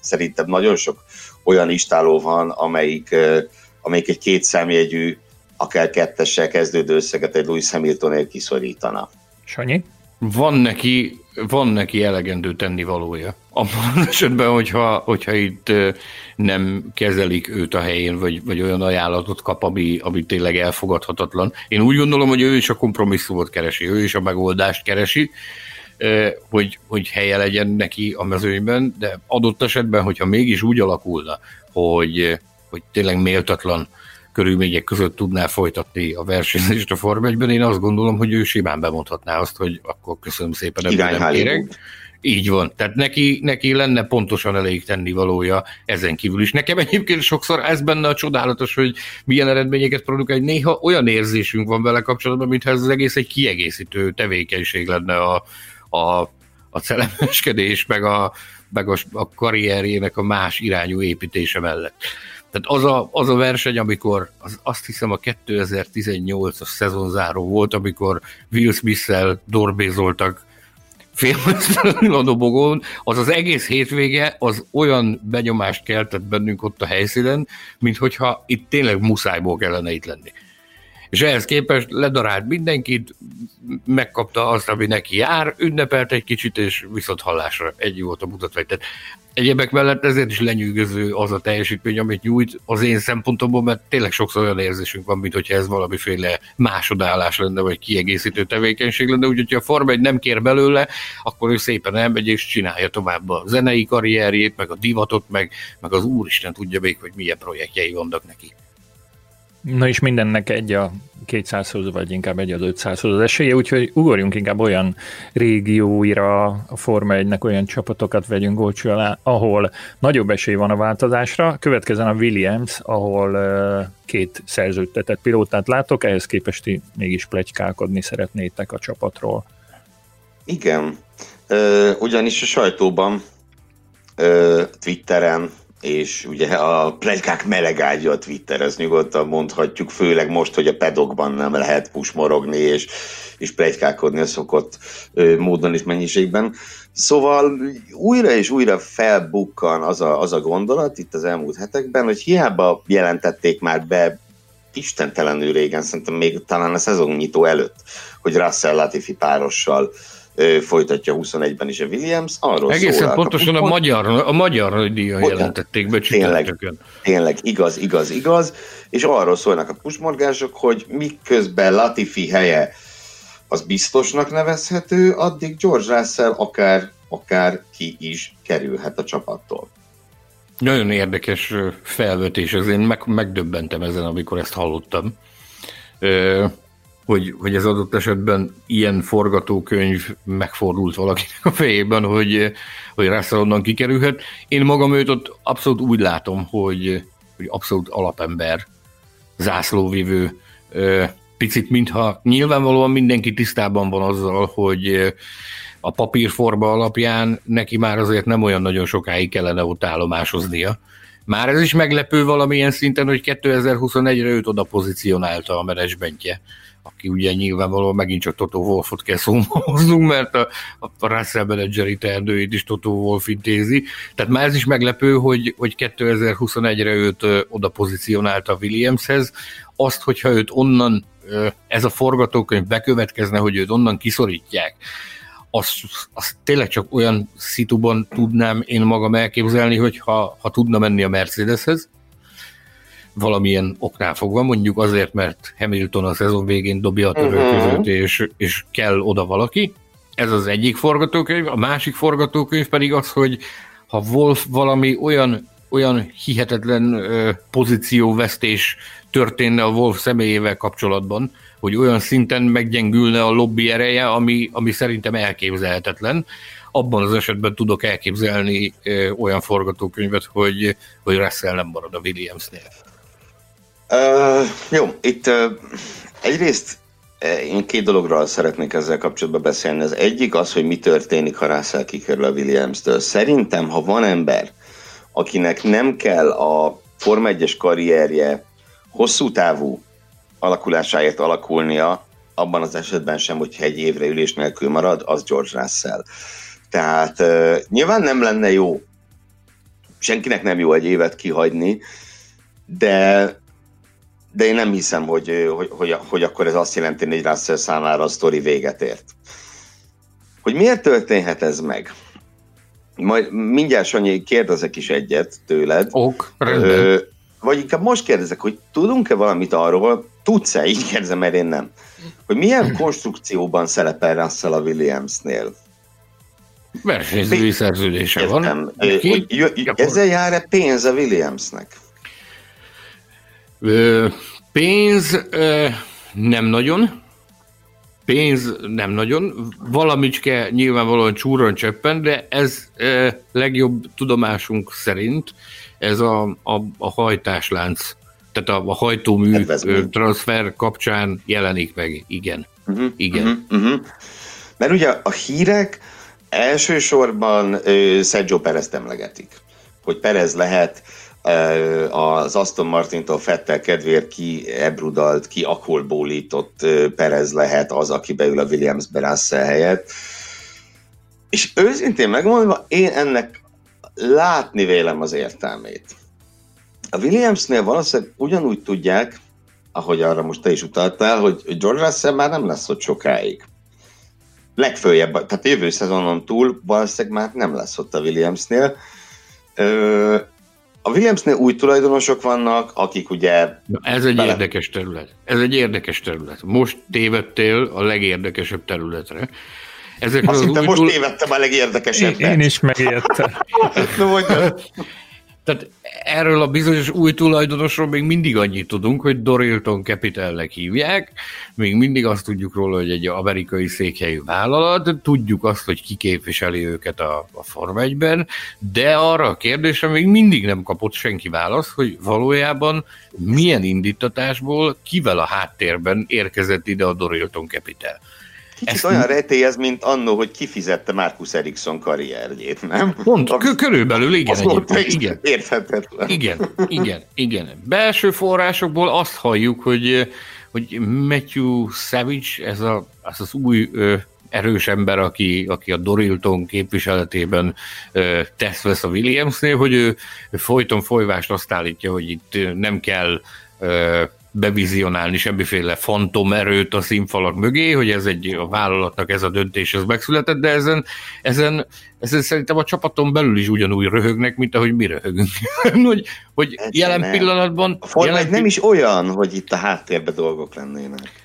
szerintem nagyon sok olyan istáló van, amelyik, ö, amelyik egy két számjegyű, akár kettessel kezdődő összeget egy Louis Hamilton kiszorítana. Sanyi? Van neki, van neki elegendő tennivalója. Abban az esetben, hogyha, hogyha itt nem kezelik őt a helyén, vagy, vagy olyan ajánlatot kap, ami, ami tényleg elfogadhatatlan. Én úgy gondolom, hogy ő is a kompromisszumot keresi, ő is a megoldást keresi, hogy, hogy helye legyen neki a mezőnyben, de adott esetben, hogyha mégis úgy alakulna, hogy, hogy tényleg méltatlan körülmények között tudná folytatni a versenyzést a Form 1 én azt gondolom, hogy ő simán bemondhatná azt, hogy akkor köszönöm szépen, ebből nem kérek. Így van. Tehát neki, neki lenne pontosan elég tennivalója ezen kívül is. Nekem egyébként sokszor ez benne a csodálatos, hogy milyen eredményeket produkál, hogy néha olyan érzésünk van vele kapcsolatban, mintha ez az egész egy kiegészítő tevékenység lenne a, a, a celemeskedés, meg a, meg a, a karrierjének a más irányú építése mellett. Tehát az a, az a verseny, amikor az, azt hiszem a 2018-as szezonzáró volt, amikor Will Smith-szel dorbézoltak félmeztelenül a dobogón, az az egész hétvége az olyan benyomást keltett bennünk ott a helyszínen, mint hogyha itt tényleg muszájból kellene itt lenni. És ehhez képest ledarált mindenkit, megkapta azt, ami neki jár, ünnepelt egy kicsit, és viszont hallásra egy volt a mutatvány. Tehát Egyebek mellett ezért is lenyűgöző az a teljesítmény, amit nyújt az én szempontomból, mert tényleg sokszor olyan érzésünk van, mint hogyha ez valamiféle másodállás lenne, vagy kiegészítő tevékenység lenne, úgyhogy ha a Forma egy nem kér belőle, akkor ő szépen elmegy és csinálja tovább a zenei karrierjét, meg a divatot, meg, meg az úristen tudja még, hogy milyen projektjei vannak neki. Na és mindennek egy a 200-hoz, vagy inkább egy az 500-hoz az esélye, úgyhogy ugorjunk inkább olyan régióira a Forma 1-nek olyan csapatokat vegyünk olcsó alá, ahol nagyobb esély van a változásra. Következzen a Williams, ahol uh, két szerződtetett pilótát látok, ehhez képest mégis plegykálkodni szeretnétek a csapatról. Igen, ugyanis a sajtóban, Twitteren, és ugye a plegykák melegágya a Twitter, ezt nyugodtan mondhatjuk, főleg most, hogy a pedokban nem lehet pusmorogni és, és plegykálkodni a szokott módon és mennyiségben. Szóval újra és újra felbukkan az a, az a gondolat itt az elmúlt hetekben, hogy hiába jelentették már be istentelenül régen, szerintem még talán a szezonnyitó előtt, hogy Russell Latifi párossal folytatja 21-ben is a Williams. Arról Egészen szól, pontosan a, a magyar, a magyar díjon jelentették be tényleg, tényleg, igaz, igaz, igaz, és arról szólnak a pusmorgások, hogy miközben Latifi helye az biztosnak nevezhető, addig George Russell akár, akár ki is kerülhet a csapattól. Nagyon érdekes felvetés, ez én meg, megdöbbentem ezen, amikor ezt hallottam hogy, hogy ez adott esetben ilyen forgatókönyv megfordult valakinek a fejében, hogy, hogy Russell onnan kikerülhet. Én magam őt ott abszolút úgy látom, hogy, hogy abszolút alapember, zászlóvivő, picit mintha nyilvánvalóan mindenki tisztában van azzal, hogy a papírforma alapján neki már azért nem olyan nagyon sokáig kellene ott állomásoznia. Már ez is meglepő valamilyen szinten, hogy 2021-re őt oda pozícionálta a menedzsmentje aki ugye nyilvánvalóan megint csak Toto Wolfot kell szóba mert a, a Russell menedzseri teendőit is Toto Wolf intézi. Tehát már ez is meglepő, hogy, hogy 2021-re őt ö, oda pozícionálta Williamshez. Azt, hogyha őt onnan, ö, ez a forgatókönyv bekövetkezne, hogy őt onnan kiszorítják, azt, azt tényleg csak olyan szituban tudnám én magam elképzelni, hogy ha, ha tudna menni a Mercedeshez, valamilyen oknál fogva, mondjuk azért, mert Hamilton a szezon végén dobja a törőközőt, uh-huh. és, és kell oda valaki. Ez az egyik forgatókönyv, a másik forgatókönyv pedig az, hogy ha Wolf valami olyan, olyan hihetetlen ö, pozícióvesztés történne a Wolf személyével kapcsolatban, hogy olyan szinten meggyengülne a lobby ereje, ami, ami szerintem elképzelhetetlen, abban az esetben tudok elképzelni ö, olyan forgatókönyvet, hogy, hogy Russell nem marad a Williamsnél. Uh, jó, itt uh, egyrészt én két dologról szeretnék ezzel kapcsolatban beszélni. Az egyik az, hogy mi történik, ha Russell kikerül a Williams-től. Szerintem, ha van ember, akinek nem kell a Forma 1-es karrierje hosszú távú alakulásáért alakulnia, abban az esetben sem, hogyha egy évre ülés nélkül marad, az George Russell. Tehát uh, nyilván nem lenne jó, senkinek nem jó egy évet kihagyni, de de én nem hiszem, hogy, hogy, hogy, hogy akkor ez azt jelenti, hogy Russell számára a sztori véget ért. Hogy miért történhet ez meg? Majd mindjárt Sanyi kérdezek is egyet tőled. Ok, Ö, vagy inkább most kérdezek, hogy tudunk-e valamit arról, tudsz-e, így kérdezem, mert én nem, hogy milyen konstrukcióban szerepel Russell a Williamsnél? Versenyzői szerződése van. Hogy ezzel jár-e pénz a Williamsnek? Ö, pénz ö, nem nagyon. Pénz nem nagyon. Valamicske nyilvánvalóan csúron csöppen, de ez ö, legjobb tudomásunk szerint ez a, a, a hajtáslánc, tehát a, a hajtómű transfer kapcsán jelenik meg, igen. Uh-huh, igen. Uh-huh, uh-huh. Mert ugye a hírek elsősorban uh, Sergio Perez emlegetik, hogy Perez lehet az Aston Martintól Fettel kedvéért ki ebrudalt, ki akolbólított Perez lehet az, aki beül a Williams-be Russell helyett. És őszintén megmondva, én ennek látni vélem az értelmét. A Williamsnél valószínűleg ugyanúgy tudják, ahogy arra most te is utaltál, hogy George Russell már nem lesz ott sokáig. Legfőjebb, tehát jövő szezonon túl valószínűleg már nem lesz ott a Williamsnél. A Williamsnél új tulajdonosok vannak, akik ugye... Na, ez egy bele... érdekes terület. Ez egy érdekes terület. Most tévedtél a legérdekesebb területre. Ezekről Azt hittem, most túl... tévedtem a legérdekesebb. Én, én is megijedtem. no, Tehát erről a bizonyos új tulajdonosról még mindig annyit tudunk, hogy Dorilton Capitalnek hívják, még mindig azt tudjuk róla, hogy egy amerikai székhelyű vállalat, tudjuk azt, hogy ki képviseli őket a, a Form 1-ben, de arra a kérdésre még mindig nem kapott senki választ, hogy valójában milyen indítatásból, kivel a háttérben érkezett ide a Dorilton Capital. Kicsit Ezt olyan rejtélyez, mint annó, hogy kifizette Marcus Ericsson karrierjét, nem? Pont, a, körülbelül igen. Egyébként. Igen. Érthetetlen. Igen, igen, igen. Belső forrásokból azt halljuk, hogy, hogy Matthew Savage, ez, a, az az új ö, erős ember, aki, aki a Dorilton képviseletében ö, tesz vesz a Williamsnél, hogy ő folyton folyvást azt állítja, hogy itt nem kell ö, bevizionálni semmiféle fantomerőt a színfalak mögé, hogy ez egy a vállalatnak ez a döntés, ez megszületett, de ezen, ezen, ezen szerintem a csapaton belül is ugyanúgy röhögnek, mint ahogy mi röhögünk. hogy hogy jelen nem. pillanatban... A jelen nem is olyan, hogy itt a háttérben dolgok lennének.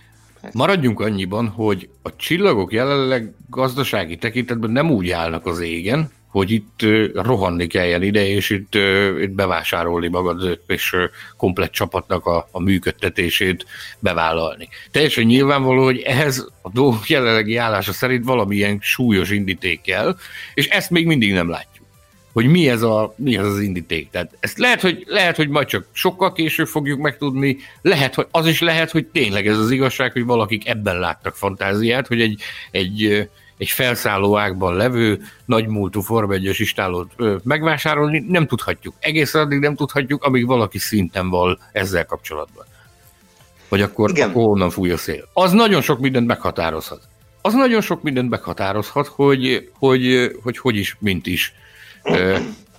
Maradjunk annyiban, hogy a csillagok jelenleg gazdasági tekintetben nem úgy állnak az égen, hogy itt rohanni kelljen ide, és itt, itt bevásárolni magad, és komplet csapatnak a, a működtetését bevállalni. Teljesen nyilvánvaló, hogy ehhez a dolgok jelenlegi állása szerint valamilyen súlyos indíték kell, és ezt még mindig nem látjuk hogy mi ez, a, mi ez az indíték. Tehát ezt lehet hogy, lehet, hogy majd csak sokkal később fogjuk megtudni, lehet, hogy az is lehet, hogy tényleg ez az igazság, hogy valakik ebben láttak fantáziát, hogy egy, egy egy felszálló ágban levő nagymúltú Form 1 istálót megvásárolni, nem tudhatjuk. Egész addig nem tudhatjuk, amíg valaki szinten van ezzel kapcsolatban. Vagy akkor, Igen. akkor honnan fúj a szél. Az nagyon sok mindent meghatározhat. Az nagyon sok mindent meghatározhat, hogy hogy, hogy, hogy is, mint is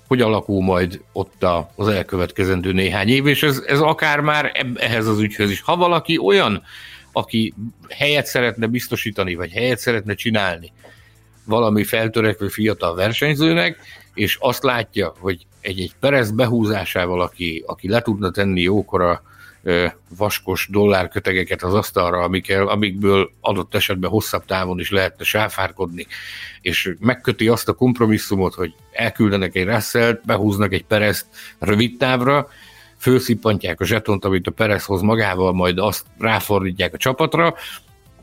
hogy alakul majd ott az elkövetkezendő néhány év, és ez, ez akár már ehhez az ügyhöz is. Ha valaki olyan aki helyet szeretne biztosítani, vagy helyet szeretne csinálni valami feltörekvő fiatal versenyzőnek, és azt látja, hogy egy-egy Perez behúzásával, aki, aki le tudna tenni jókora vaskos dollárkötegeket az asztalra, amikkel, amikből adott esetben hosszabb távon is lehetne sáfárkodni, és megköti azt a kompromisszumot, hogy elküldenek egy Russell-t, behúznak egy Perezt rövid távra, főszippantják a zsetont, amit a Perez hoz magával, majd azt ráfordítják a csapatra.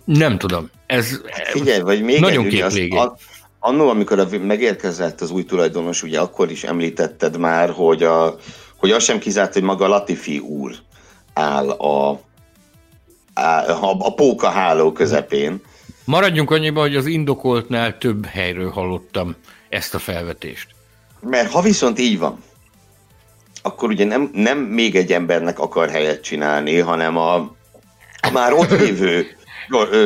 Nem tudom. Ez Figyelj, vagy még nagyon egy, az, a, annó, amikor megérkezett az új tulajdonos, ugye akkor is említetted már, hogy, a, hogy az sem kizárt, hogy maga Latifi úr áll a, a, a póka háló közepén. Maradjunk annyiban, hogy az indokoltnál több helyről hallottam ezt a felvetést. Mert ha viszont így van, akkor ugye nem, nem még egy embernek akar helyet csinálni, hanem a, már ott lévő,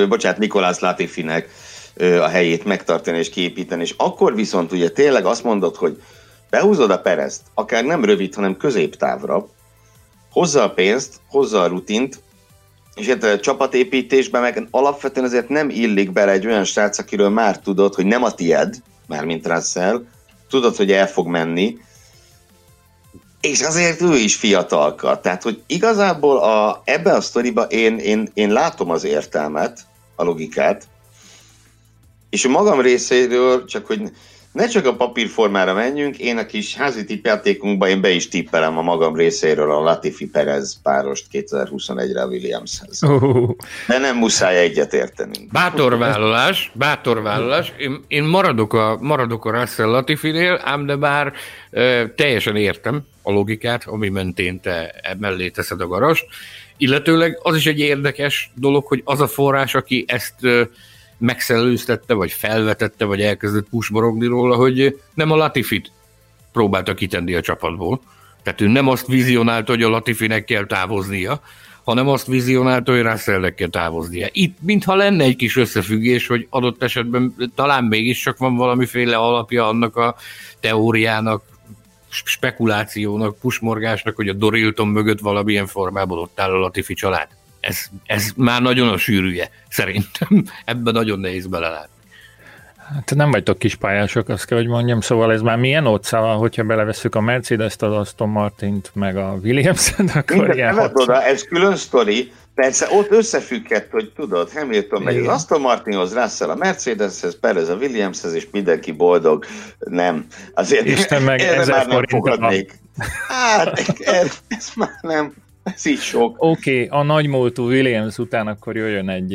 bocsánat, Nikolász Latifinek a helyét megtartani és kiépíteni, és akkor viszont ugye tényleg azt mondod, hogy behúzod a perezt, akár nem rövid, hanem középtávra, hozza a pénzt, hozza a rutint, és hát a csapatépítésben meg alapvetően azért nem illik bele egy olyan srác, akiről már tudod, hogy nem a tied, mint Russell, tudod, hogy el fog menni, és azért ő is fiatalka. Tehát, hogy igazából a, ebben a sztoriban én, én, én látom az értelmet, a logikát, és a magam részéről, csak hogy ne csak a papírformára menjünk, én a kis házi tippjátékunkban én be is tippelem a magam részéről a Latifi Perez párost 2021-re a Williamshez. Oh. De nem muszáj egyet érteni. Bátor vállalás, bátor vállalás. Én, én maradok, a, maradok a Russell Latifinél, ám de bár e, teljesen értem a logikát, ami mentén te mellé teszed a garast. Illetőleg az is egy érdekes dolog, hogy az a forrás, aki ezt megszellőztette, vagy felvetette, vagy elkezdett pusborogni róla, hogy nem a Latifit próbálta kitenni a csapatból. Tehát ő nem azt vizionálta, hogy a Latifinek kell távoznia, hanem azt vizionálta, hogy Russellnek kell távoznia. Itt mintha lenne egy kis összefüggés, hogy adott esetben talán mégiscsak van valamiféle alapja annak a teóriának, spekulációnak, pusmorgásnak, hogy a Dorilton mögött valamilyen formában ott áll a Latifi család. Ez, ez már nagyon a sűrűje, szerintem. Ebben nagyon nehéz belelátni. Hát nem vagytok kispályások, azt kell, hogy mondjam, szóval ez már milyen óca, hogyha belevesszük a Mercedes-t, az Aston Martint, meg a Williams-et, akkor Minden, ilyen oda, ez külön sztori, Persze ott összefügghet, hogy tudod, Hamilton megy az Aston Martinhoz, Russell a Mercedeshez, Perez a Williamshez, és mindenki boldog. Nem. Azért Isten meg erre már nem fogadnék. Hát, ez, ez már nem. Ez így sok. Oké, okay, a nagymúltú Williams után akkor jöjjön egy,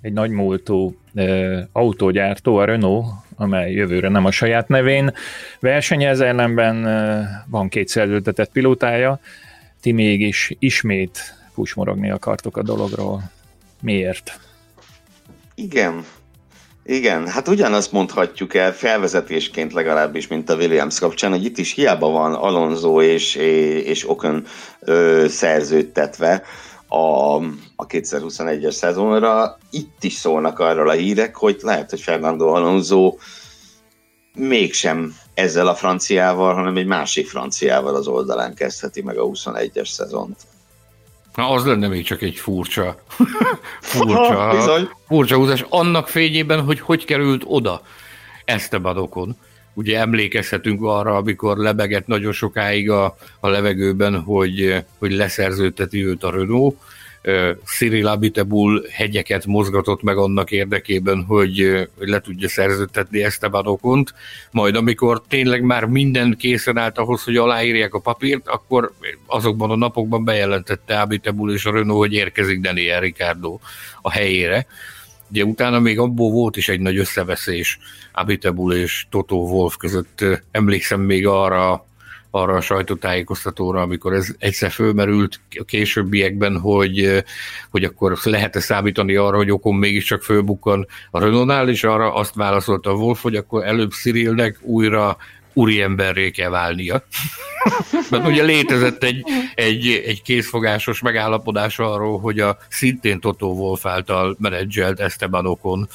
egy nagymúltú uh, autógyártó, a Renault, amely jövőre nem a saját nevén versenyez, ellenben uh, van két szerződtetett pilótája, ti mégis ismét pusmorogni akartok a dologról. Miért? Igen, igen, hát ugyanazt mondhatjuk el felvezetésként legalábbis, mint a Williams kapcsán, hogy itt is hiába van Alonso és, és Okon ö, szerződtetve a, a 2021-es szezonra, itt is szólnak arról a hírek, hogy lehet, hogy Fernando Alonso mégsem ezzel a franciával, hanem egy másik franciával az oldalán kezdheti meg a 21-es szezont. Na, az lenne még csak egy furcsa, furcsa, furcsa húzás. Annak fényében, hogy hogy került oda Estebanokon. Ugye emlékezhetünk arra, amikor lebegett nagyon sokáig a, a levegőben, hogy, hogy leszerződteti őt a Renault, Cyril Abitebul hegyeket mozgatott meg annak érdekében, hogy, le tudja szerződtetni Esteban Okont, majd amikor tényleg már minden készen állt ahhoz, hogy aláírják a papírt, akkor azokban a napokban bejelentette Abitebul és a Renault, hogy érkezik Daniel Ricardo a helyére. Ugye utána még abból volt is egy nagy összeveszés Abitebul és Toto Wolf között. Emlékszem még arra arra a sajtótájékoztatóra, amikor ez egyszer fölmerült a későbbiekben, hogy, hogy akkor lehet-e számítani arra, hogy Okon mégiscsak fölbukkan a Renault-nál, és arra azt válaszolta a Wolf, hogy akkor előbb Cyrilnek újra úriemberré kell válnia. Mert ugye létezett egy, egy, egy készfogásos megállapodás arról, hogy a szintén Toto Wolf által menedzselt Esteban Okon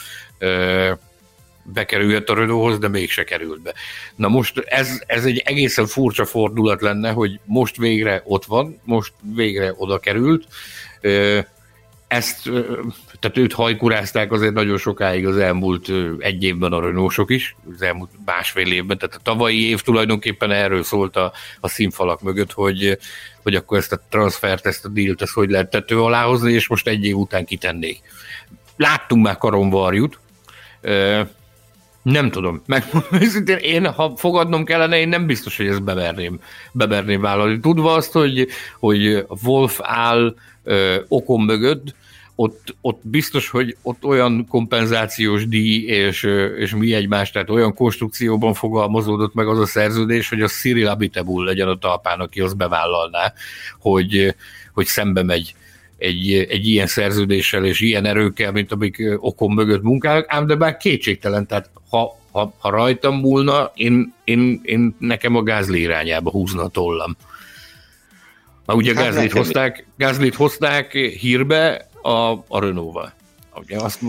bekerüljött a Renaulthoz, de mégse került be. Na most ez, ez egy egészen furcsa fordulat lenne, hogy most végre ott van, most végre oda került. Ezt, tehát őt hajkurázták azért nagyon sokáig az elmúlt egy évben a Renaultsok is, az elmúlt másfél évben, tehát a tavalyi év tulajdonképpen erről szólt a, a színfalak mögött, hogy, hogy akkor ezt a transfert, ezt a dílt, ezt hogy lehet tető alá hozni, és most egy év után kitennék. Láttunk már karomvarjut, nem tudom. Meg őszintén én, ha fogadnom kellene, én nem biztos, hogy ezt beverném, beverném vállalni. Tudva azt, hogy, hogy Wolf áll ö, okon mögött, ott, ott biztos, hogy ott olyan kompenzációs díj és, és mi egymás, tehát olyan konstrukcióban fogalmazódott meg az a szerződés, hogy a Cyril Abitebul legyen a talpán, aki azt bevállalná, hogy, hogy szembe megy egy, egy ilyen szerződéssel és ilyen erőkkel, mint amik okon mögött munkálnak, ám de bár kétségtelen, tehát ha, ha, ha rajtam múlna, én, én, én nekem a gázli irányába húzna a tollam. Na ugye hát gázlit hozták, gázlit hozták hírbe a, a Renault-val. Ugye azt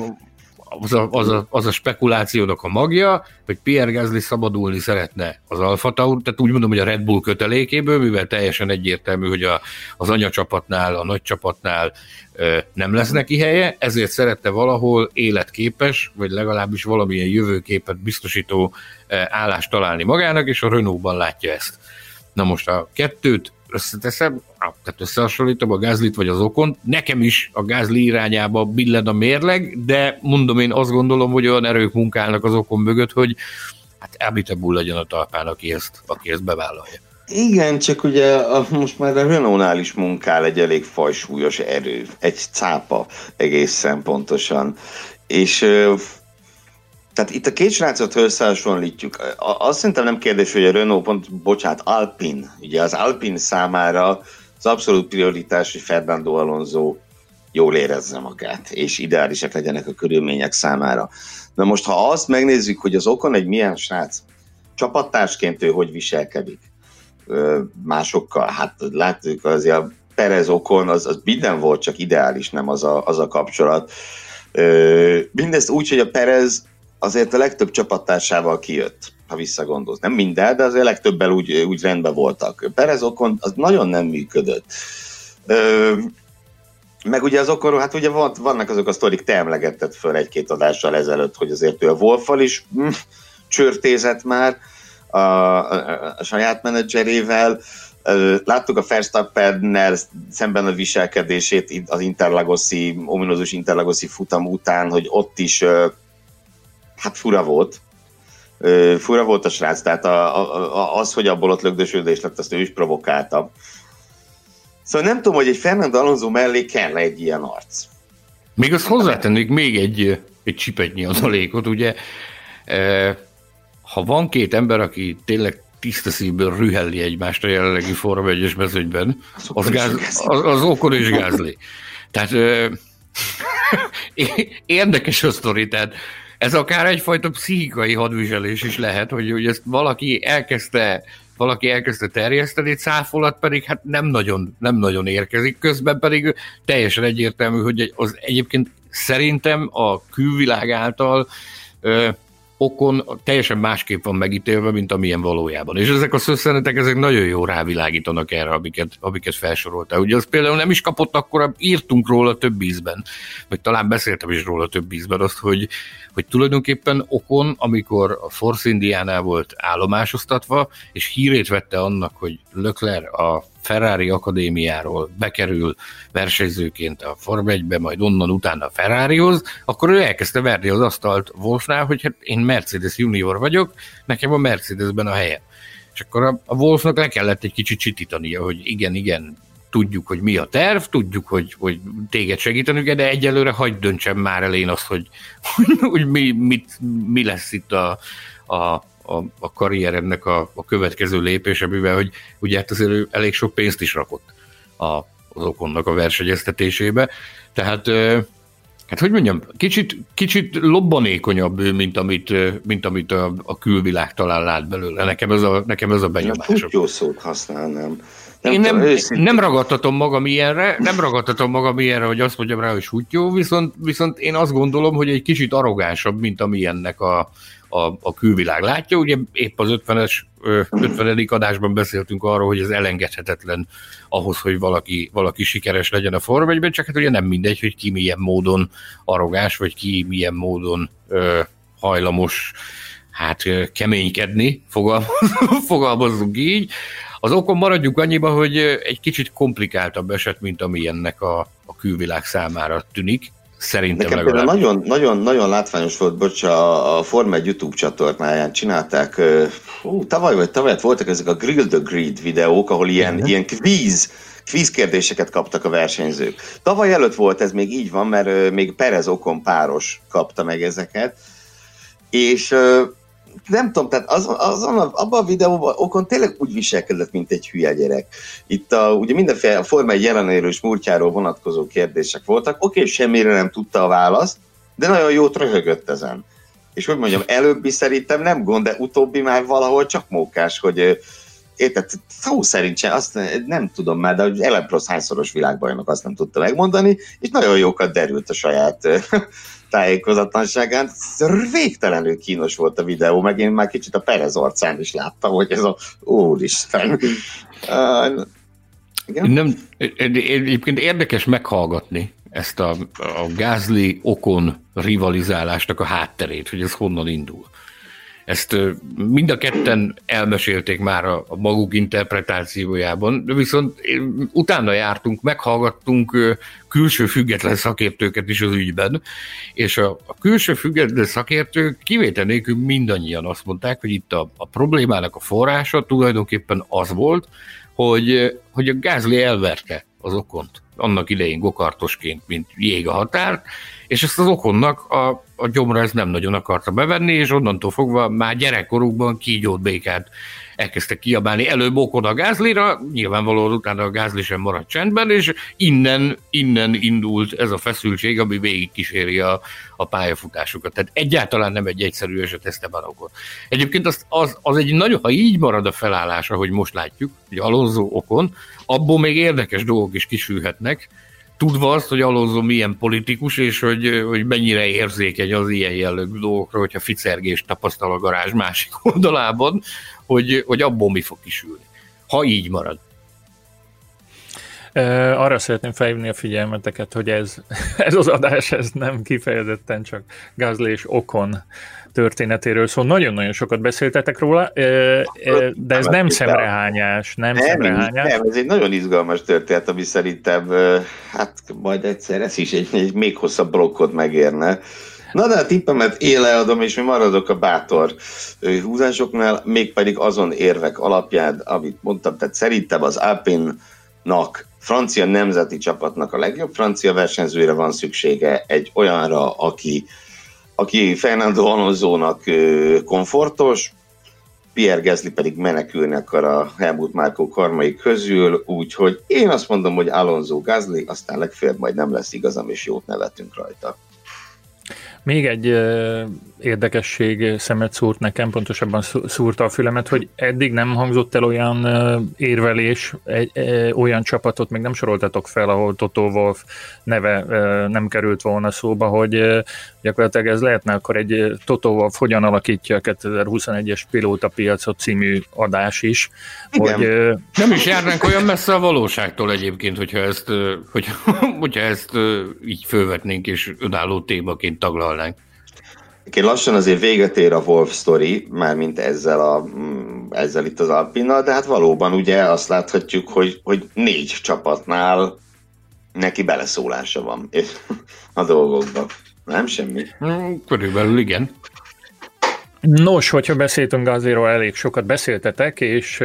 az a, az, a, az a spekulációnak a magja, hogy Pierre Gasly szabadulni szeretne az Alfa Tauri, tehát úgy mondom, hogy a Red Bull kötelékéből, mivel teljesen egyértelmű, hogy a, az anyacsapatnál, a nagy csapatnál ö, nem lesz neki helye, ezért szerette valahol életképes, vagy legalábbis valamilyen jövőképet biztosító ö, állást találni magának, és a Renault-ban látja ezt. Na most a kettőt összeteszem, tehát összehasonlítom a gázlit vagy az okon, nekem is a gázli irányába billen a mérleg, de mondom én azt gondolom, hogy olyan erők munkálnak az okon mögött, hogy hát elbitebbul legyen a talpán, aki ezt, aki ezt bevállalja. Igen, csak ugye a, most már a Renault-nál is munkál egy elég fajsúlyos erő, egy cápa egészen pontosan. És tehát itt a két srácot összehasonlítjuk. Azt szerintem nem kérdés, hogy a Renault pont, bocsánat, Alpin, ugye az Alpin számára az abszolút prioritás, hogy Fernando Alonso jól érezze magát, és ideálisak legyenek a körülmények számára. Na most, ha azt megnézzük, hogy az okon egy milyen srác, csapattársként ő hogy viselkedik másokkal, hát látjuk azért a Perez okon, az, az minden volt, csak ideális, nem az a, az a kapcsolat. Mindezt úgy, hogy a Perez azért a legtöbb csapattársával kijött. ha visszagondolsz. Nem minden, de azért legtöbbel úgy, úgy rendben voltak. Perez Okon az nagyon nem működött. Ö, meg ugye az Okon, hát ugye vannak azok a sztorik, te emlegetted föl egy-két adással ezelőtt, hogy azért ő a Wolfal is hm, csörtézett már a, a, a saját menedzserével, Láttuk a Verstappennel szemben a viselkedését az Interlagoszi, ominózus Interlagoszi futam után, hogy ott is hát fura volt. Fura volt a srác, tehát a, a, az, hogy abból ott lögdösödés lett, azt ő is provokálta. Szóval nem tudom, hogy egy Fernando Alonso mellé kell egy ilyen arc. Még azt hozzátennék még egy, egy csipetnyi adalékot, ugye, ha van két ember, aki tényleg tiszta szívből rühelli egymást a jelenlegi Forma 1 mezőnyben, az, gáz, az, az okon és gázli. Tehát ö, érdekes a sztori, tehát ez akár egyfajta pszichikai hadviselés is lehet, hogy, hogy ezt valaki elkezdte valaki elkezdte terjeszteni, cáfolat pedig hát nem nagyon, nem nagyon érkezik, közben pedig teljesen egyértelmű, hogy az egyébként szerintem a külvilág által ö, okon teljesen másképp van megítélve, mint amilyen valójában. És ezek a szösszenetek, ezek nagyon jó rávilágítanak erre, amiket, amiket felsoroltál. Ugye az például nem is kapott, akkor írtunk róla több ízben, vagy talán beszéltem is róla több ízben azt, hogy, hogy tulajdonképpen okon, amikor a Force Indiánál volt állomásoztatva, és hírét vette annak, hogy Lökler a Ferrari Akadémiáról bekerül versenyzőként a Form 1-be, majd onnan utána a Ferrarihoz, akkor ő elkezdte verni az asztalt Wolfnál, hogy hát én Mercedes junior vagyok, nekem a Mercedesben a helyem. És akkor a, a Wolfnak le kellett egy kicsit csitítania, hogy igen, igen, tudjuk, hogy mi a terv, tudjuk, hogy, hogy téged segítenünk, de egyelőre hagyd döntsem már el én azt, hogy, hogy, mi, mit, mi lesz itt a, a, a, a karrieremnek a, a következő lépése, mivel hogy ugye hát azért ő elég sok pénzt is rakott a, az okonnak a versenyeztetésébe. Tehát Hát hogy mondjam, kicsit, kicsit lobbanékonyabb ő, mint amit, mint amit a, a külvilág talán lát belőle. Nekem ez a, nekem ez a benyomásom. Jó szót használnám. Nem Én nem, nem ragadtatom magam ilyenre, nem ragadtatom magam ilyenre, hogy azt mondjam rá, hogy sutyó, viszont, viszont én azt gondolom, hogy egy kicsit arrogánsabb, mint amilyennek a, a, a külvilág látja. Ugye épp az 50-es, 50. adásban beszéltünk arról, hogy ez elengedhetetlen ahhoz, hogy valaki, valaki sikeres legyen a Form 1 csak hát ugye nem mindegy, hogy ki milyen módon arrogáns, vagy ki milyen módon ö, hajlamos hát keménykedni, fogalmazzunk így. Az okon maradjunk annyiba, hogy egy kicsit komplikáltabb eset, mint ami ennek a, a külvilág számára tűnik. Szerintem Nekem legalább. nagyon, nagyon, nagyon látványos volt, bocs, a, a Forma 1 YouTube csatornáján csinálták, hú, tavaly vagy tavaly voltak ezek a Grill the Greed videók, ahol ilyen, uh-huh. ilyen kvíz, kvíz kérdéseket kaptak a versenyzők. Tavaly előtt volt ez még így van, mert még Perez Okon páros kapta meg ezeket, és nem tudom, tehát az, azon abban a videóban Okon tényleg úgy viselkedett, mint egy hülye gyerek. Itt a, ugye mindenféle a Forma egy jelenéről és múltjáról vonatkozó kérdések voltak. Oké, okay, semmire nem tudta a választ, de nagyon jót röhögött ezen. És hogy mondjam, előbbi szerintem nem gond, de utóbbi már valahol csak mókás, hogy érted, szó szerint sem, azt nem tudom már, de hogy Ellen Prost hányszoros világbajnok azt nem tudta megmondani, és nagyon jókat derült a saját tájékozatlanságán. Végtelenül kínos volt a videó, meg én már kicsit a Perez arcán is láttam, hogy ez a úristen. Uh, igen? Nem, egyébként érdekes meghallgatni ezt a, a Gázli okon rivalizálásnak a hátterét, hogy ez honnan indul. Ezt mind a ketten elmesélték már a, maguk interpretációjában, de viszont utána jártunk, meghallgattunk külső független szakértőket is az ügyben, és a, a külső független szakértők kivétel nélkül mindannyian azt mondták, hogy itt a, a problémának a forrása tulajdonképpen az volt, hogy, hogy a Gázli elverte az okont annak idején gokartosként, mint jég a határt, és ezt az okonnak a, a gyomra ez nem nagyon akarta bevenni, és onnantól fogva már gyerekkorukban kígyót békát elkezdtek kiabálni. Előbb okon a gázlira, nyilvánvalóan utána a gázli sem maradt csendben, és innen, innen indult ez a feszültség, ami végig kíséri a, a pályafutásukat. Tehát egyáltalán nem egy egyszerű eset Esteban okon. Egyébként az, az, az egy nagyon, ha így marad a felállás, ahogy most látjuk, hogy Alonso okon, abból még érdekes dolgok is kisülhetnek, tudva azt, hogy Alonso milyen politikus, és hogy, hogy mennyire érzékeny az ilyen jellegű dolgokra, hogyha ficergés tapasztal a garázs másik oldalában, hogy, hogy abból mi fog kisülni. Ha így marad. Arra szeretném felhívni a figyelmeteket, hogy ez, ez az adás ez nem kifejezetten csak Gazli és Okon történetéről szól. Nagyon-nagyon sokat beszéltetek róla, de ez nem szemrehányás, nem, nem szemrehányás. Nem, ez egy nagyon izgalmas történet, ami szerintem, hát majd egyszer ez is egy, egy még hosszabb blokkot megérne. Na de a tippemet én leadom, és mi maradok a bátor húzásoknál, mégpedig azon érvek alapján, amit mondtam, tehát szerintem az Alpine-nak francia nemzeti csapatnak a legjobb francia versenyzőre van szüksége, egy olyanra, aki, aki Fernando Alonso-nak komfortos, Pierre Gasly pedig menekülni akar a Helmut Márkó karmai közül, úgyhogy én azt mondom, hogy Alonso Gasly, aztán legfeljebb majd nem lesz igazam, és jót nevetünk rajta. Még egy érdekesség szemet szúrt nekem, pontosabban szúrta a fülemet, hogy eddig nem hangzott el olyan érvelés, egy, olyan csapatot még nem soroltatok fel, ahol Toto Wolf neve nem került volna szóba, hogy gyakorlatilag ez lehetne akkor egy Toto Wolf hogyan alakítja a 2021-es pilóta piacot című adás is. Igen. Hogy, nem is járnánk olyan messze a valóságtól egyébként, hogyha ezt, hogyha, hogyha ezt így fölvetnénk és önálló témaként taglalnánk. Én lassan azért véget ér a Wolf story, mármint ezzel, a, mm, ezzel itt az Alpinnal, de hát valóban ugye azt láthatjuk, hogy, hogy négy csapatnál neki beleszólása van a dolgokba. Nem semmi? Mm, körülbelül igen. Nos, hogyha beszéltünk Gazéról, elég sokat beszéltetek, és,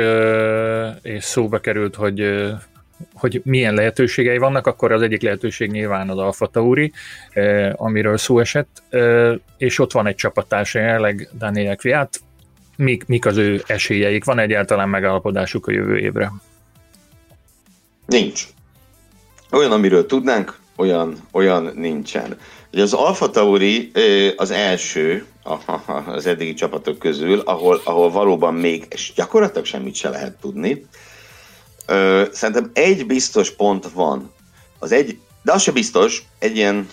és szóba került, hogy hogy milyen lehetőségei vannak, akkor az egyik lehetőség nyilván az Alfa Tauri, eh, amiről szó esett, eh, és ott van egy csapattársa jelenleg, Daniel Kviat. Mik, mik az ő esélyeik? Van egyáltalán megállapodásuk a jövő évre? Nincs. Olyan, amiről tudnánk, olyan, olyan nincsen. Ugye az Alfa Tauri eh, az első az eddigi csapatok közül, ahol, ahol valóban még gyakorlatilag semmit se lehet tudni, Ö, szerintem egy biztos pont van. Az egy, de az se biztos, egy ilyen,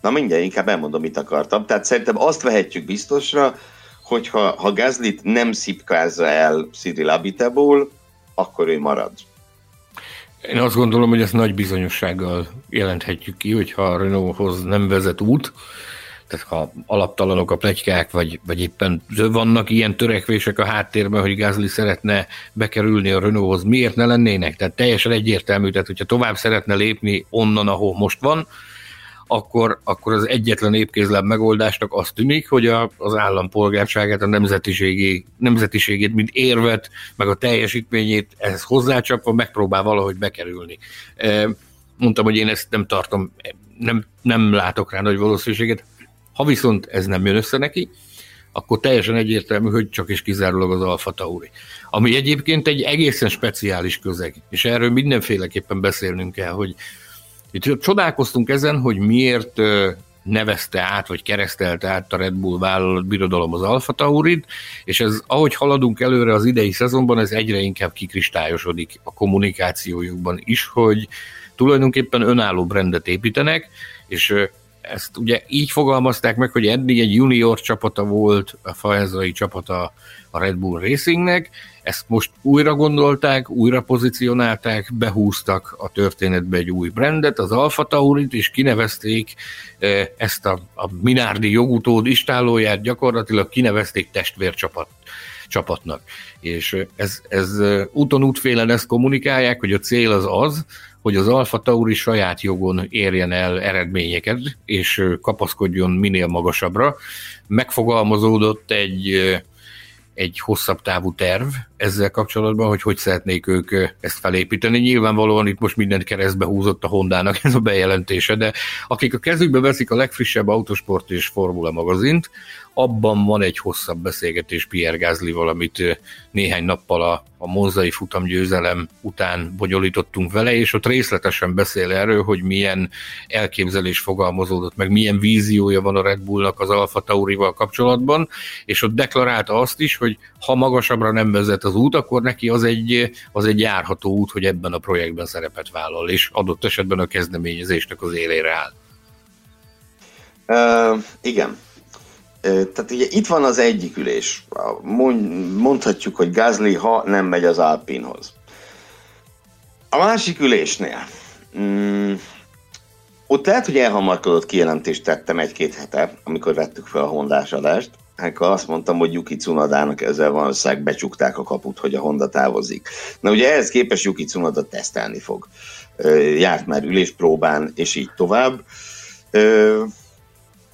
na mindjárt inkább elmondom, mit akartam. Tehát szerintem azt vehetjük biztosra, hogy ha, Gazlit nem szipkázza el Cyril Abitabul, akkor ő marad. Én azt gondolom, hogy ezt nagy bizonyossággal jelenthetjük ki, hogyha a Renaulthoz nem vezet út, tehát ha alaptalanok a plegykák, vagy, vagy éppen vannak ilyen törekvések a háttérben, hogy Gázli szeretne bekerülni a Renaulthoz, miért ne lennének? Tehát teljesen egyértelmű, tehát hogyha tovább szeretne lépni onnan, ahol most van, akkor, akkor az egyetlen épkézláb megoldásnak azt tűnik, hogy a, az állampolgárságát, a nemzetiségi, nemzetiségét, mint érvet, meg a teljesítményét ehhez hozzácsapva megpróbál valahogy bekerülni. Mondtam, hogy én ezt nem tartom, nem, nem látok rá nagy valószínűséget. Ha viszont ez nem jön össze neki, akkor teljesen egyértelmű, hogy csak és kizárólag az Alfa Tauri. Ami egyébként egy egészen speciális közeg, és erről mindenféleképpen beszélnünk kell, hogy itt csodálkoztunk ezen, hogy miért nevezte át, vagy keresztelte át a Red Bull vállalat birodalom az Alfa Taurit, és ez, ahogy haladunk előre az idei szezonban, ez egyre inkább kikristályosodik a kommunikációjukban is, hogy tulajdonképpen önálló brendet építenek, és ezt ugye így fogalmazták meg, hogy eddig egy junior csapata volt a fajezai csapata a Red Bull Racingnek, ezt most újra gondolták, újra pozícionálták, behúztak a történetbe egy új brandet, az Alfa Taurit, és kinevezték eh, ezt a, a Minardi jogutód istálóját, gyakorlatilag kinevezték testvércsapat csapatnak. És ez, ez eh, úton útfélen ezt kommunikálják, hogy a cél az az, hogy az Alfa Tauri saját jogon érjen el eredményeket, és kapaszkodjon minél magasabbra. Megfogalmazódott egy, egy hosszabb távú terv ezzel kapcsolatban, hogy hogy szeretnék ők ezt felépíteni. Nyilvánvalóan itt most mindent keresztbe húzott a Hondának ez a bejelentése, de akik a kezükbe veszik a legfrissebb autosport és formula magazint, abban van egy hosszabb beszélgetés Pierre Gasly, valamit néhány nappal a a monzai futamgyőzelem után bonyolítottunk vele, és ott részletesen beszél erről, hogy milyen elképzelés fogalmazódott, meg milyen víziója van a Red Bullnak az Alfa Taurival kapcsolatban, és ott deklarálta azt is, hogy ha magasabbra nem vezet az út, akkor neki az egy, az egy járható út, hogy ebben a projektben szerepet vállal, és adott esetben a kezdeményezésnek az élére áll. Uh, igen, tehát ugye itt van az egyik ülés. Mondhatjuk, hogy Gázli, ha nem megy az Alpinhoz. A másik ülésnél, mm, ott lehet, hogy elhamarkodott kijelentést tettem egy-két hete, amikor vettük fel a hondás adást, akkor azt mondtam, hogy Yuki Cunadának ezzel valószínűleg becsukták a kaput, hogy a Honda távozik. Na ugye ehhez képest Yuki Cunada tesztelni fog. Járt már üléspróbán, és így tovább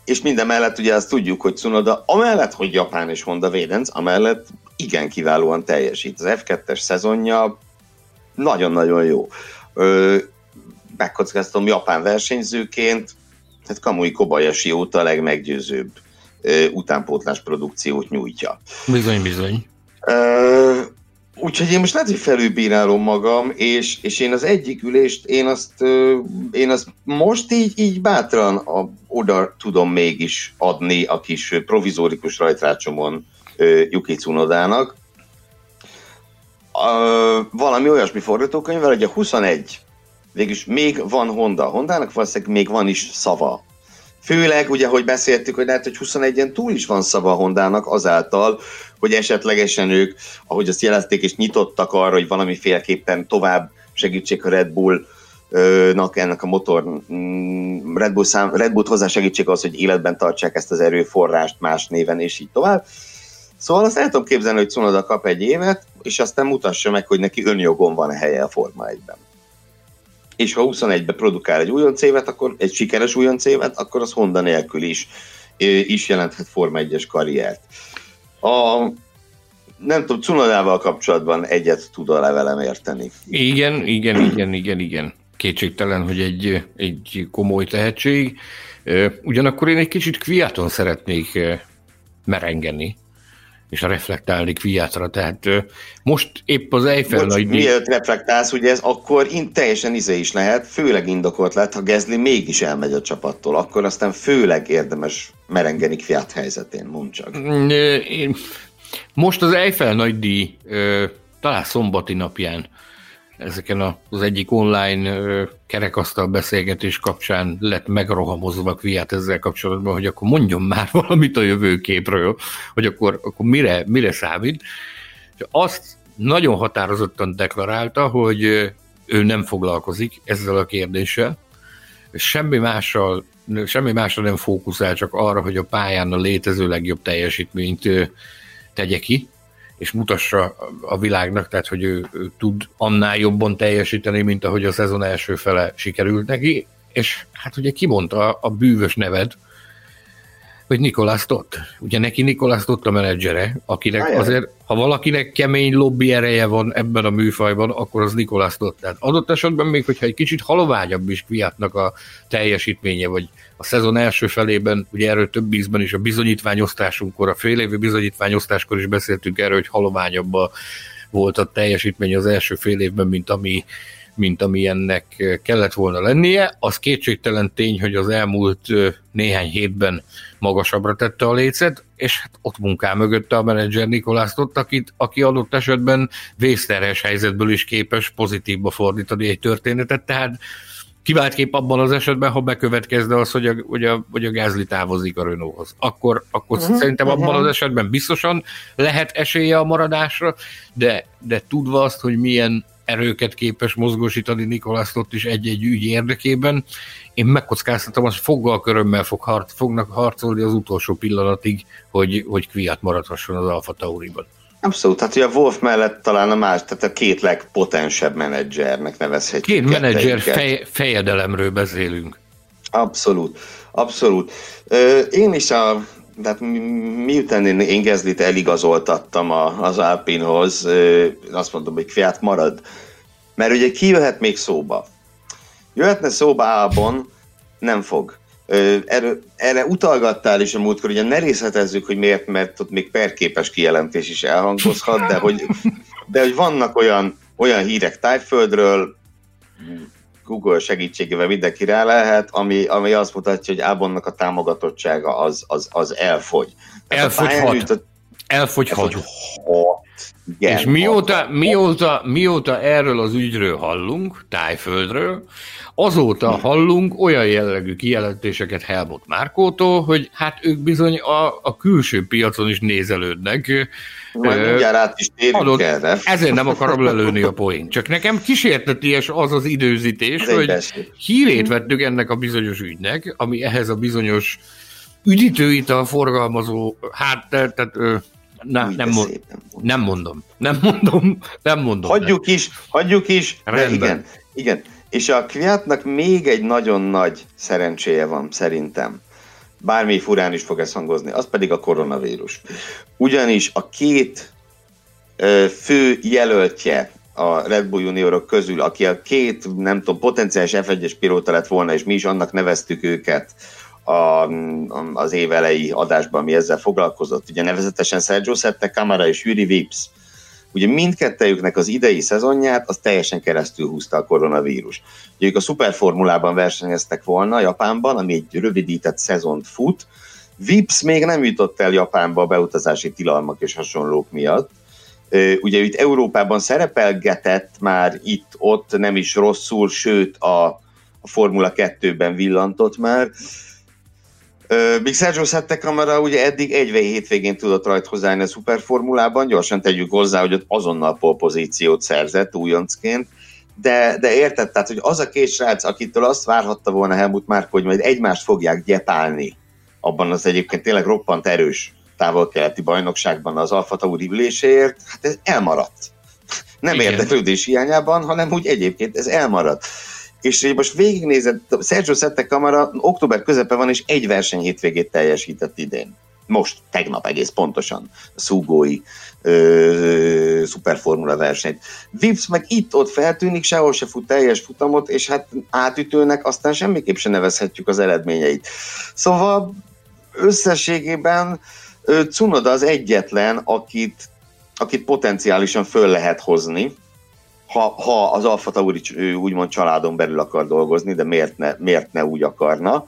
és minden mellett ugye azt tudjuk, hogy Cunoda amellett, hogy Japán és Honda védenc, amellett igen kiválóan teljesít. Az F2-es szezonja nagyon-nagyon jó. Megkockáztam Japán versenyzőként, tehát Kamui Kobayashi óta a legmeggyőzőbb utánpótlás produkciót nyújtja. Bizony, bizony. Úgyhogy én most lehet, hogy felülbírálom magam, és, és én az egyik ülést, én azt, én azt most így, így bátran a, oda tudom mégis adni a kis provizórikus rajtrácsomon Yuki Tsunodának. valami olyasmi forgatókönyvvel, hogy a 21 végülis még van Honda. Hondának valószínűleg még van is szava Főleg, ugye, hogy beszéltük, hogy lehet, hogy 21-en túl is van szava a Hondának azáltal, hogy esetlegesen ők, ahogy azt jelezték, és nyitottak arra, hogy valamiféleképpen tovább segítsék a Red Bull nak ennek a motor mm, Red, Bull szám, Red Bull hozzá segítség az, hogy életben tartsák ezt az erőforrást más néven, és így tovább. Szóval azt el tudom képzelni, hogy Cunoda kap egy évet, és aztán mutassa meg, hogy neki önjogon van a helye a Forma 1-ben és ha 21-ben produkál egy újonc évet, akkor egy sikeres újonc évet, akkor az Honda nélkül is, is jelenthet Forma 1-es karriert. A, nem tudom, Cunodával kapcsolatban egyet tud a levelem érteni. Igen, igen, igen, igen, igen. Kétségtelen, hogy egy, egy komoly tehetség. Ugyanakkor én egy kicsit kviáton szeretnék merengeni és a reflektálni Kviatra, tehát most épp az Eiffel Bocs, nagy... Mielőtt reflektálsz, ugye ez akkor in, teljesen izé is lehet, főleg indokolt lett, ha Gezli mégis elmegy a csapattól, akkor aztán főleg érdemes merengeni Kviat helyzetén, mondd csak. Most az Eiffel nagy díj, talán szombati napján ezeken az egyik online kerekasztal beszélgetés kapcsán lett megrohamozva Kviát ezzel kapcsolatban, hogy akkor mondjon már valamit a jövőképről, hogy akkor, akkor mire, mire számít. És azt nagyon határozottan deklarálta, hogy ő nem foglalkozik ezzel a kérdéssel, semmi mással, semmi másra nem fókuszál, csak arra, hogy a pályán a létező legjobb teljesítményt tegye ki, és mutassa a világnak, tehát hogy ő, ő tud annál jobban teljesíteni, mint ahogy a szezon első fele sikerült neki, és hát ugye kimondta a bűvös neved, hogy Nikolás Tott. Ugye neki Nikolás Tott a menedzsere, akinek Ajaj. azért, ha valakinek kemény lobby ereje van ebben a műfajban, akkor az Nikolás Tott. Tehát adott esetben még, hogyha egy kicsit haloványabb is Kviatnak a teljesítménye, vagy a szezon első felében, ugye erről több ízben is a bizonyítványosztásunkkor, a fél évi bizonyítványosztáskor is beszéltünk erről, hogy haloványabb volt a teljesítmény az első fél évben, mint ami mint ami ennek kellett volna lennie. Az kétségtelen tény, hogy az elmúlt néhány hétben magasabbra tette a lécet, és hát ott munkál mögötte a menedzser Nikolász ott, akit, aki adott esetben vészterhes helyzetből is képes pozitívba fordítani egy történetet, tehát kép abban az esetben, ha bekövetkezne az, hogy a, hogy a, hogy a Gázli távozik a Renaulthoz. Akkor, akkor uh-huh, szerintem uh-huh. abban az esetben biztosan lehet esélye a maradásra, de, de tudva azt, hogy milyen erőket képes mozgósítani Nikolász ott is egy-egy ügy érdekében. Én megkockáztatom, hogy foggal körömmel fog harc, fognak harcolni az utolsó pillanatig, hogy, hogy Kviat maradhasson az Alfa Tauriban. Abszolút, tehát ugye a Wolf mellett talán a más, tehát a két legpotensebb menedzsernek nevezhetjük. Két menedzser fej, fejedelemről beszélünk. Abszolút, abszolút. Én is a tehát miután én, én Gezlit eligazoltattam a, az Alpinhoz, azt mondom, hogy Kviat marad. Mert ugye ki jöhet még szóba? Jöhetne szóba Álbon, nem fog. Erre, erre utalgattál is a múltkor, ugye ne részletezzük, hogy miért, mert ott még perképes kijelentés is elhangozhat, de hogy de hogy vannak olyan, olyan hírek Tájföldről, Google segítségével mindenki rá lehet, ami, ami azt mutatja, hogy Ábonnak a támogatottsága az, az, az elfogy. Elfogyhat. Elfogyhat. Igen, és mióta, mióta, mióta erről az ügyről hallunk, Tájföldről, azóta hallunk olyan jellegű kijelentéseket Helmut Márkótól, hogy hát ők bizony a, a külső piacon is nézelődnek. Majd mindjárt át is térünk erre. Ezért nem akarom lelőni a poént. Csak nekem kísérteties az az időzítés, Ez hogy hírét vettük ennek a bizonyos ügynek, ami ehhez a bizonyos üdítőital forgalmazó, hát tehát nem, nem, mond, nem mondom. Nem mondom. Nem mondom. Hagyjuk nem. is, hagyjuk is. Rendben. igen, igen. És a Kviatnak még egy nagyon nagy szerencséje van, szerintem. Bármi furán is fog ez hangozni, az pedig a koronavírus. Ugyanis a két ö, fő jelöltje a Red Bull juniorok közül, aki a két, nem tudom, potenciális F1-es pilóta lett volna, és mi is annak neveztük őket, a, az év elejé adásban, ami ezzel foglalkozott. Ugye nevezetesen Sergio Sette, Camara és Yuri Vips. Ugye mindkettejüknek az idei szezonját az teljesen keresztül húzta a koronavírus. Ugye ők a szuperformulában versenyeztek volna Japánban, ami egy rövidített szezont fut. Vips még nem jutott el Japánba a beutazási tilalmak és hasonlók miatt. Ugye itt Európában szerepelgetett már itt-ott nem is rosszul, sőt a, a Formula 2-ben villantott már. Míg Sergio Sette Camara ugye eddig egy hétvégén tudott rajt hozzáállni a szuperformulában, gyorsan tegyük hozzá, hogy ott azonnal pozíciót szerzett újoncként, de, de érted, tehát, hogy az a két srác, akitől azt várhatta volna Helmut már, hogy majd egymást fogják gyepálni abban az egyébként tényleg roppant erős távol-keleti bajnokságban az Alfa Tauri üléséért, hát ez elmaradt. Nem Igen. érdeklődés hiányában, hanem úgy egyébként ez elmaradt és hogy most végignézed, Sergio Sette Kamara október közepe van, és egy verseny hétvégét teljesített idén. Most, tegnap egész pontosan, a szúgói ö, szuperformula versenyt. Vips meg itt-ott feltűnik, sehol se fut teljes futamot, és hát átütőnek aztán semmiképp se nevezhetjük az eredményeit. Szóval összességében Cunoda az egyetlen, akit, akit potenciálisan föl lehet hozni, ha, ha az Alfa Tauri úgymond családon belül akar dolgozni, de miért ne, miért ne úgy akarna.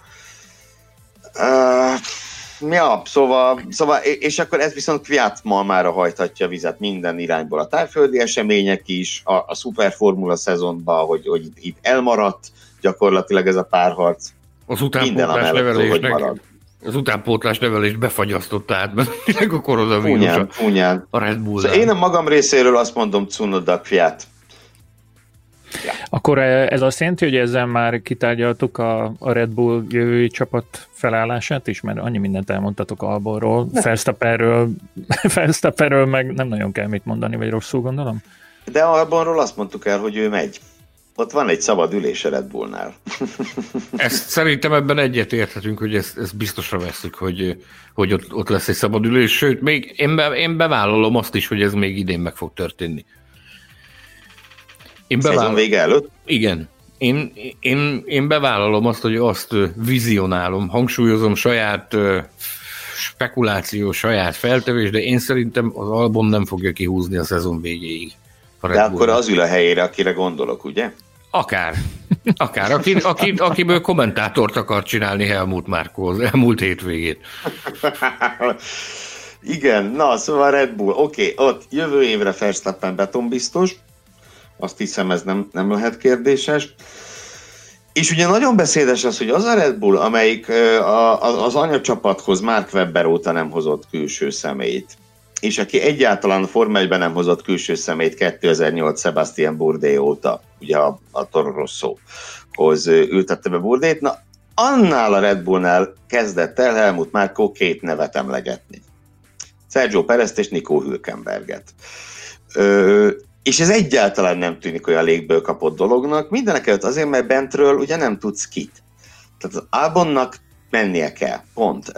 Uh, ja, szóval, szóval, és akkor ez viszont Kviat malmára hajthatja a vizet minden irányból. A tájföldi események is, a, a szuperformula szezonban, hogy, hogy itt elmaradt gyakorlatilag ez a párharc. Az utánpótlás nevelésnek, az utánpótlás nevelést befagyasztott át, mert a koronavírus funyán. a Red Bull. Szóval én a magam részéről azt mondom Cunoda Kviat. Ja. Akkor eh, ez azt jelenti, hogy ezzel már kitárgyaltuk a, a Red Bull jövői csapat felállását is, mert annyi mindent elmondtatok Alborról, Felsztaperről, Felsztaperről meg nem nagyon kell mit mondani, vagy rosszul gondolom? De Alborról azt mondtuk el, hogy ő megy. Ott van egy szabad ülés a Red Bullnál. ezt szerintem ebben egyet érthetünk, hogy ezt, ezt biztosra veszük, hogy, hogy ott, ott lesz egy szabad ülés, sőt, még én, be, én bevállalom azt is, hogy ez még idén meg fog történni. Én bevállalom. vége előtt? Igen. Én, én, én bevállalom azt, hogy azt vizionálom, hangsúlyozom saját spekuláció, saját feltevés, de én szerintem az album nem fogja kihúzni a szezon végéig. A de akkor az ül a helyére, akire gondolok, ugye? Akár. Akár. Aki, aki, akiből kommentátort akar csinálni Helmut Márkó az elmúlt hétvégét. Igen, na, szóval Red Bull, oké, okay, ott jövő évre Verstappen beton biztos, azt hiszem ez nem, nem lehet kérdéses. És ugye nagyon beszédes az, hogy az a Red Bull, amelyik az anyacsapathoz Mark Webber óta nem hozott külső személyt, és aki egyáltalán Forma 1 nem hozott külső személyt 2008 Sebastian Bourdais óta, ugye a, a Toro Rosso-hoz ültette be Bourdait, na annál a Red Bullnál kezdett el Helmut Márkó két nevet emlegetni. Sergio Perez és Nico Hülkenberget. És ez egyáltalán nem tűnik olyan légből kapott dolognak, mindenek előtt azért, mert bentről ugye nem tudsz kit. Tehát az Albonnak mennie kell, pont.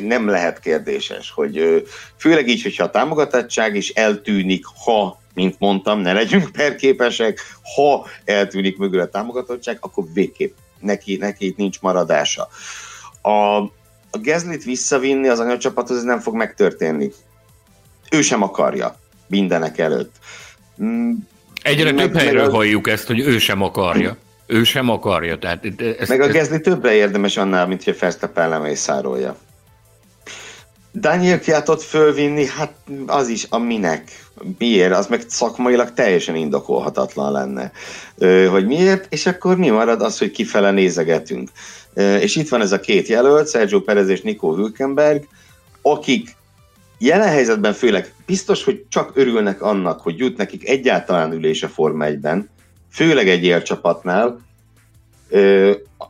Nem lehet kérdéses, hogy főleg így, hogyha a támogatottság is eltűnik, ha, mint mondtam, ne legyünk perképesek, ha eltűnik mögül a támogatottság, akkor végképp neki, neki itt nincs maradása. A, a Gezlit visszavinni az anyacsapathoz, ez nem fog megtörténni. Ő sem akarja mindenek előtt. Egyre meg, több helyről meg halljuk ezt, hogy ő sem akarja. Ő sem akarja. Tehát ezt, meg a Gezli többre érdemes annál, mint hogy a Verstappen lemészárolja. Daniel Kiatot fölvinni, hát az is a minek. Miért? Az meg szakmailag teljesen indokolhatatlan lenne. Hogy miért? És akkor mi marad az, hogy kifele nézegetünk. És itt van ez a két jelölt, Sergio Perez és Nico Hülkenberg, akik jelen helyzetben főleg biztos, hogy csak örülnek annak, hogy jut nekik egyáltalán ülés a Forma 1-ben, főleg egy élcsapatnál,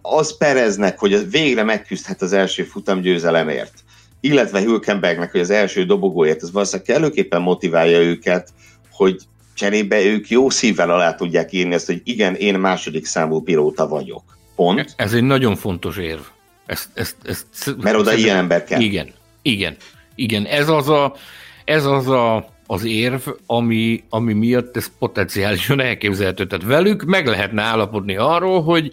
az Pereznek, hogy végre megküzdhet az első futamgyőzelemért illetve Hülkenbergnek, hogy az első dobogóért, ez valószínűleg kellőképpen motiválja őket, hogy cserébe ők jó szívvel alá tudják írni ezt, hogy igen, én második számú pilóta vagyok. Pont. Ez egy nagyon fontos érv. Ezt, ezt, ezt, Mert oda ilyen ember kell. Igen, igen, igen. Ez az a, ez az a, az érv, ami, ami miatt ez potenciálisan elképzelhető. Tehát velük meg lehetne állapodni arról, hogy,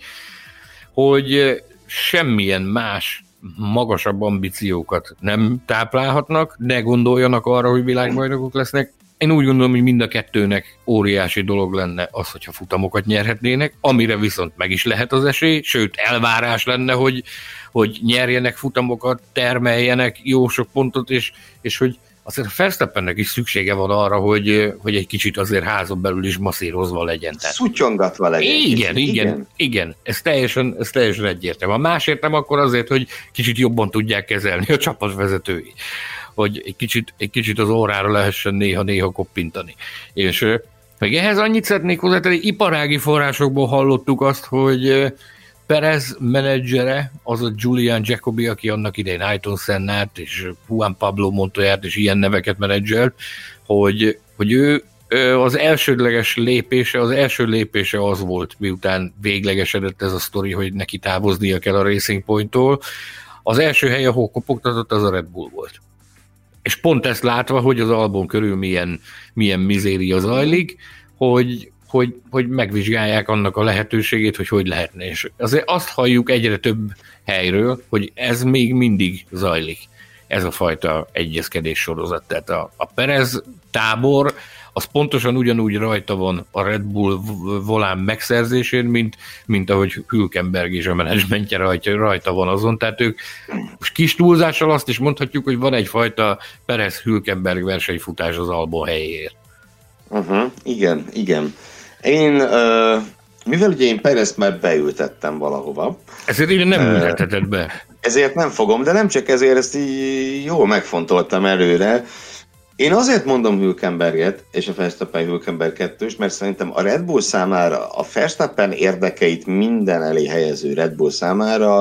hogy semmilyen más magasabb ambíciókat nem táplálhatnak, ne gondoljanak arra, hogy világbajnokok lesznek. Én úgy gondolom, hogy mind a kettőnek óriási dolog lenne az, hogyha futamokat nyerhetnének, amire viszont meg is lehet az esély, sőt elvárás lenne, hogy, hogy nyerjenek futamokat, termeljenek jó sok pontot, és, és hogy azért a Verstappennek is szüksége van arra, hogy, hogy egy kicsit azért házon belül is masszírozva legyen. Tehát... Szutyongatva legyen. Igen, igen, igen, igen. Ez teljesen, ez teljesen egyértelmű. A másért nem akkor azért, hogy kicsit jobban tudják kezelni a csapatvezetői. Hogy egy kicsit, egy kicsit az órára lehessen néha-néha koppintani. És meg ehhez annyit szeretnék hozzátenni, iparági forrásokból hallottuk azt, hogy Perez menedzsere, az a Julian Jacobi, aki annak idején Ayton Sennát és Juan Pablo Montoyát és ilyen neveket menedzselt, hogy, hogy ő az elsődleges lépése, az első lépése az volt, miután véglegesedett ez a sztori, hogy neki távoznia kell a Racing Point-tól. Az első hely, ahol kopogtatott, az a Red Bull volt. És pont ezt látva, hogy az album körül milyen, milyen mizéria zajlik, hogy, hogy, hogy megvizsgálják annak a lehetőségét, hogy hogy lehetne. És azért azt halljuk egyre több helyről, hogy ez még mindig zajlik, ez a fajta egyezkedés sorozat. Tehát a, a Perez tábor az pontosan ugyanúgy rajta van a Red Bull volán megszerzésén, mint, mint ahogy Hülkenberg és a menedzsmentje rajta, rajta van azon. Tehát ők most kis túlzással azt is mondhatjuk, hogy van egyfajta Perez-Hülkenberg versenyfutás az Albon helyéért. Uh-huh, igen, igen. Én, uh, mivel ugye én Perezt már beültettem valahova. Ezért én nem ülteted be. Ezért nem fogom, de nem csak ezért, ezt így jól megfontoltam előre. Én azért mondom Hülkenberget és a Verstappen Hülkenberg kettős, mert szerintem a Red Bull számára, a Verstappen érdekeit minden elé helyező Red Bull számára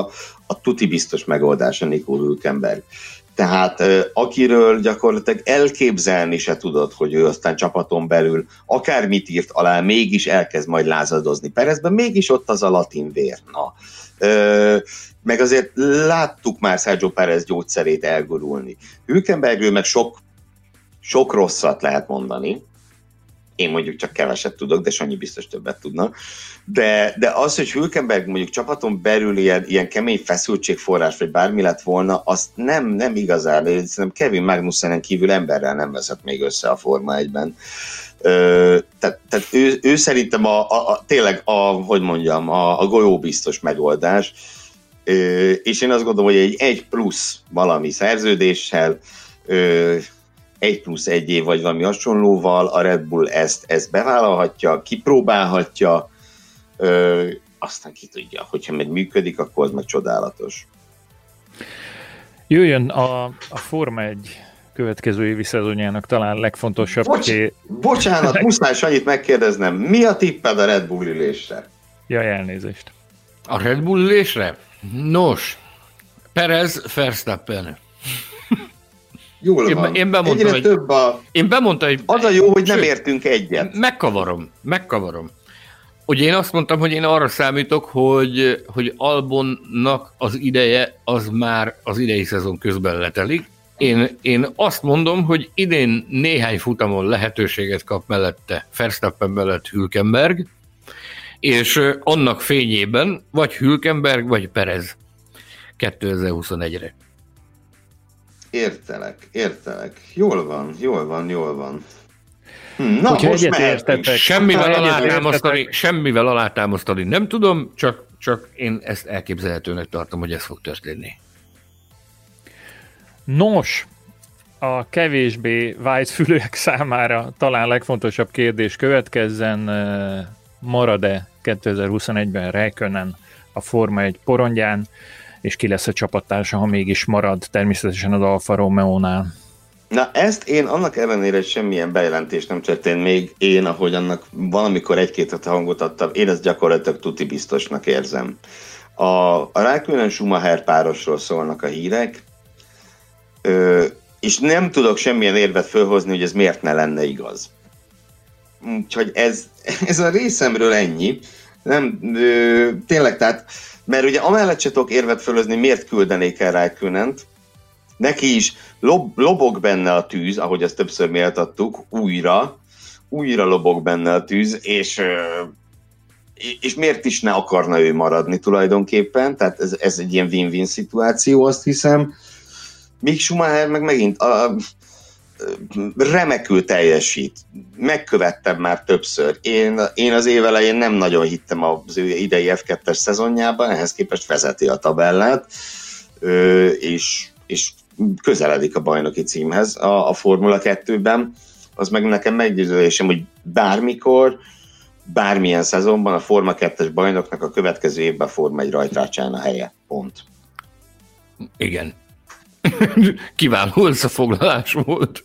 a tuti biztos megoldása Nico Hülkenberg. Tehát akiről gyakorlatilag elképzelni se tudod, hogy ő aztán csapaton belül akármit írt alá, mégis elkezd majd lázadozni. Perezben mégis ott az a latin vér. Na. meg azért láttuk már Sergio Perez gyógyszerét elgurulni. Hülkenbergről meg sok, sok rosszat lehet mondani, én mondjuk csak keveset tudok, de Sanyi biztos többet tudna. De, de az, hogy Hülkenberg mondjuk csapaton belül ilyen, ilyen kemény feszültségforrás, vagy bármi lett volna, azt nem, nem igazán, szerintem Kevin Magnussenen kívül emberrel nem vezet még össze a Forma 1-ben. Ö, tehát, tehát ő, ő szerintem a, a, a, tényleg a, hogy mondjam, a, a golyó biztos megoldás, ö, és én azt gondolom, hogy egy egy plusz valami szerződéssel ö, egy plusz egy év vagy valami hasonlóval a Red Bull ezt, ezt bevállalhatja, kipróbálhatja, ö, aztán ki tudja, hogyha meg működik, akkor az meg csodálatos. Jöjjön a, a Forma 1 következő évi szezonjának talán legfontosabb. Bocs, ké... Bocsánat, muszáj annyit megkérdeznem, mi a tipped a Red Bull ülésre? Jaj, elnézést. A Red Bull ülésre? Nos, Perez Verstappen. Jól van. Én, bemondtam, Egyre hogy, több a... Én bemondtam, hogy... Az a jó, hogy nem értünk egyet. Megkavarom, megkavarom. Ugye én azt mondtam, hogy én arra számítok, hogy, hogy Albonnak az ideje az már az idei szezon közben letelik. Én, én azt mondom, hogy idén néhány futamon lehetőséget kap mellette Verstappen mellett Hülkenberg, és annak fényében vagy Hülkenberg, vagy Perez 2021-re. Értelek, értelek. Jól van, jól van, jól van. Na, Hogyha most értetek, semmivel, alátámasztani, semmivel alátámasztani nem tudom, csak, csak én ezt elképzelhetőnek tartom, hogy ez fog történni. Nos, a kevésbé fülőek számára talán legfontosabb kérdés következzen, marad-e 2021-ben Räikkönen a Forma egy porondján, és ki lesz a csapattársa, ha mégis marad, természetesen az Alfa Romeo-nál. Na ezt én annak ellenére, semmilyen bejelentés nem történt még, én, ahogy annak valamikor egy-két hangot adtam, én ezt gyakorlatilag tuti biztosnak érzem. A, a Rákőnen Schumacher párosról szólnak a hírek, ö, és nem tudok semmilyen érvet fölhozni, hogy ez miért ne lenne igaz. Úgyhogy ez, ez a részemről ennyi. Nem, ö, tényleg, tehát, mert ugye amellett se tudok érvet fölhozni, miért küldenék el Rákőnent, neki is lob, lobog benne a tűz, ahogy ezt többször méltattuk, újra, újra lobog benne a tűz, és és miért is ne akarna ő maradni tulajdonképpen, tehát ez, ez egy ilyen win-win szituáció, azt hiszem. Míg Schumacher meg megint a, remekül teljesít. Megkövettem már többször. Én, én az év elején nem nagyon hittem az ő idei F2-es szezonjában, ehhez képest vezeti a tabellát, és, és közeledik a bajnoki címhez a, a Formula 2-ben, az meg nekem meggyőződésem, hogy bármikor, bármilyen szezonban a Forma 2-es bajnoknak a következő évben Forma egy rajtrácsán a helye. Pont. Igen. Kiváló összefoglalás volt.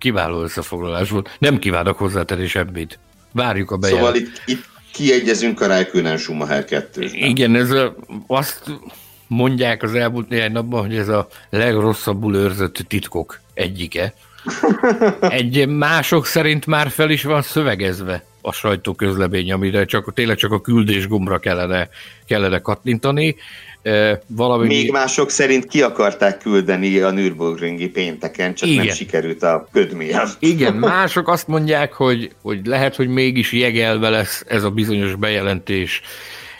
Kiváló összefoglalás volt. Nem kívánok hozzátenni semmit. Várjuk a bejelent. Szóval itt, itt kiegyezünk a Räikkönen Schumacher 2 Igen, ez a, azt mondják az elmúlt néhány napban, hogy ez a legrosszabbul őrzött titkok egyike. Egy mások szerint már fel is van szövegezve a sajtóközlemény, amire csak, tényleg csak a küldés gombra kellene, kellene kattintani. Valami... Még mások szerint ki akarták küldeni a Nürburgringi pénteken, csak Igen. nem sikerült a köd miatt. Igen, mások azt mondják, hogy, hogy lehet, hogy mégis jegelve lesz ez a bizonyos bejelentés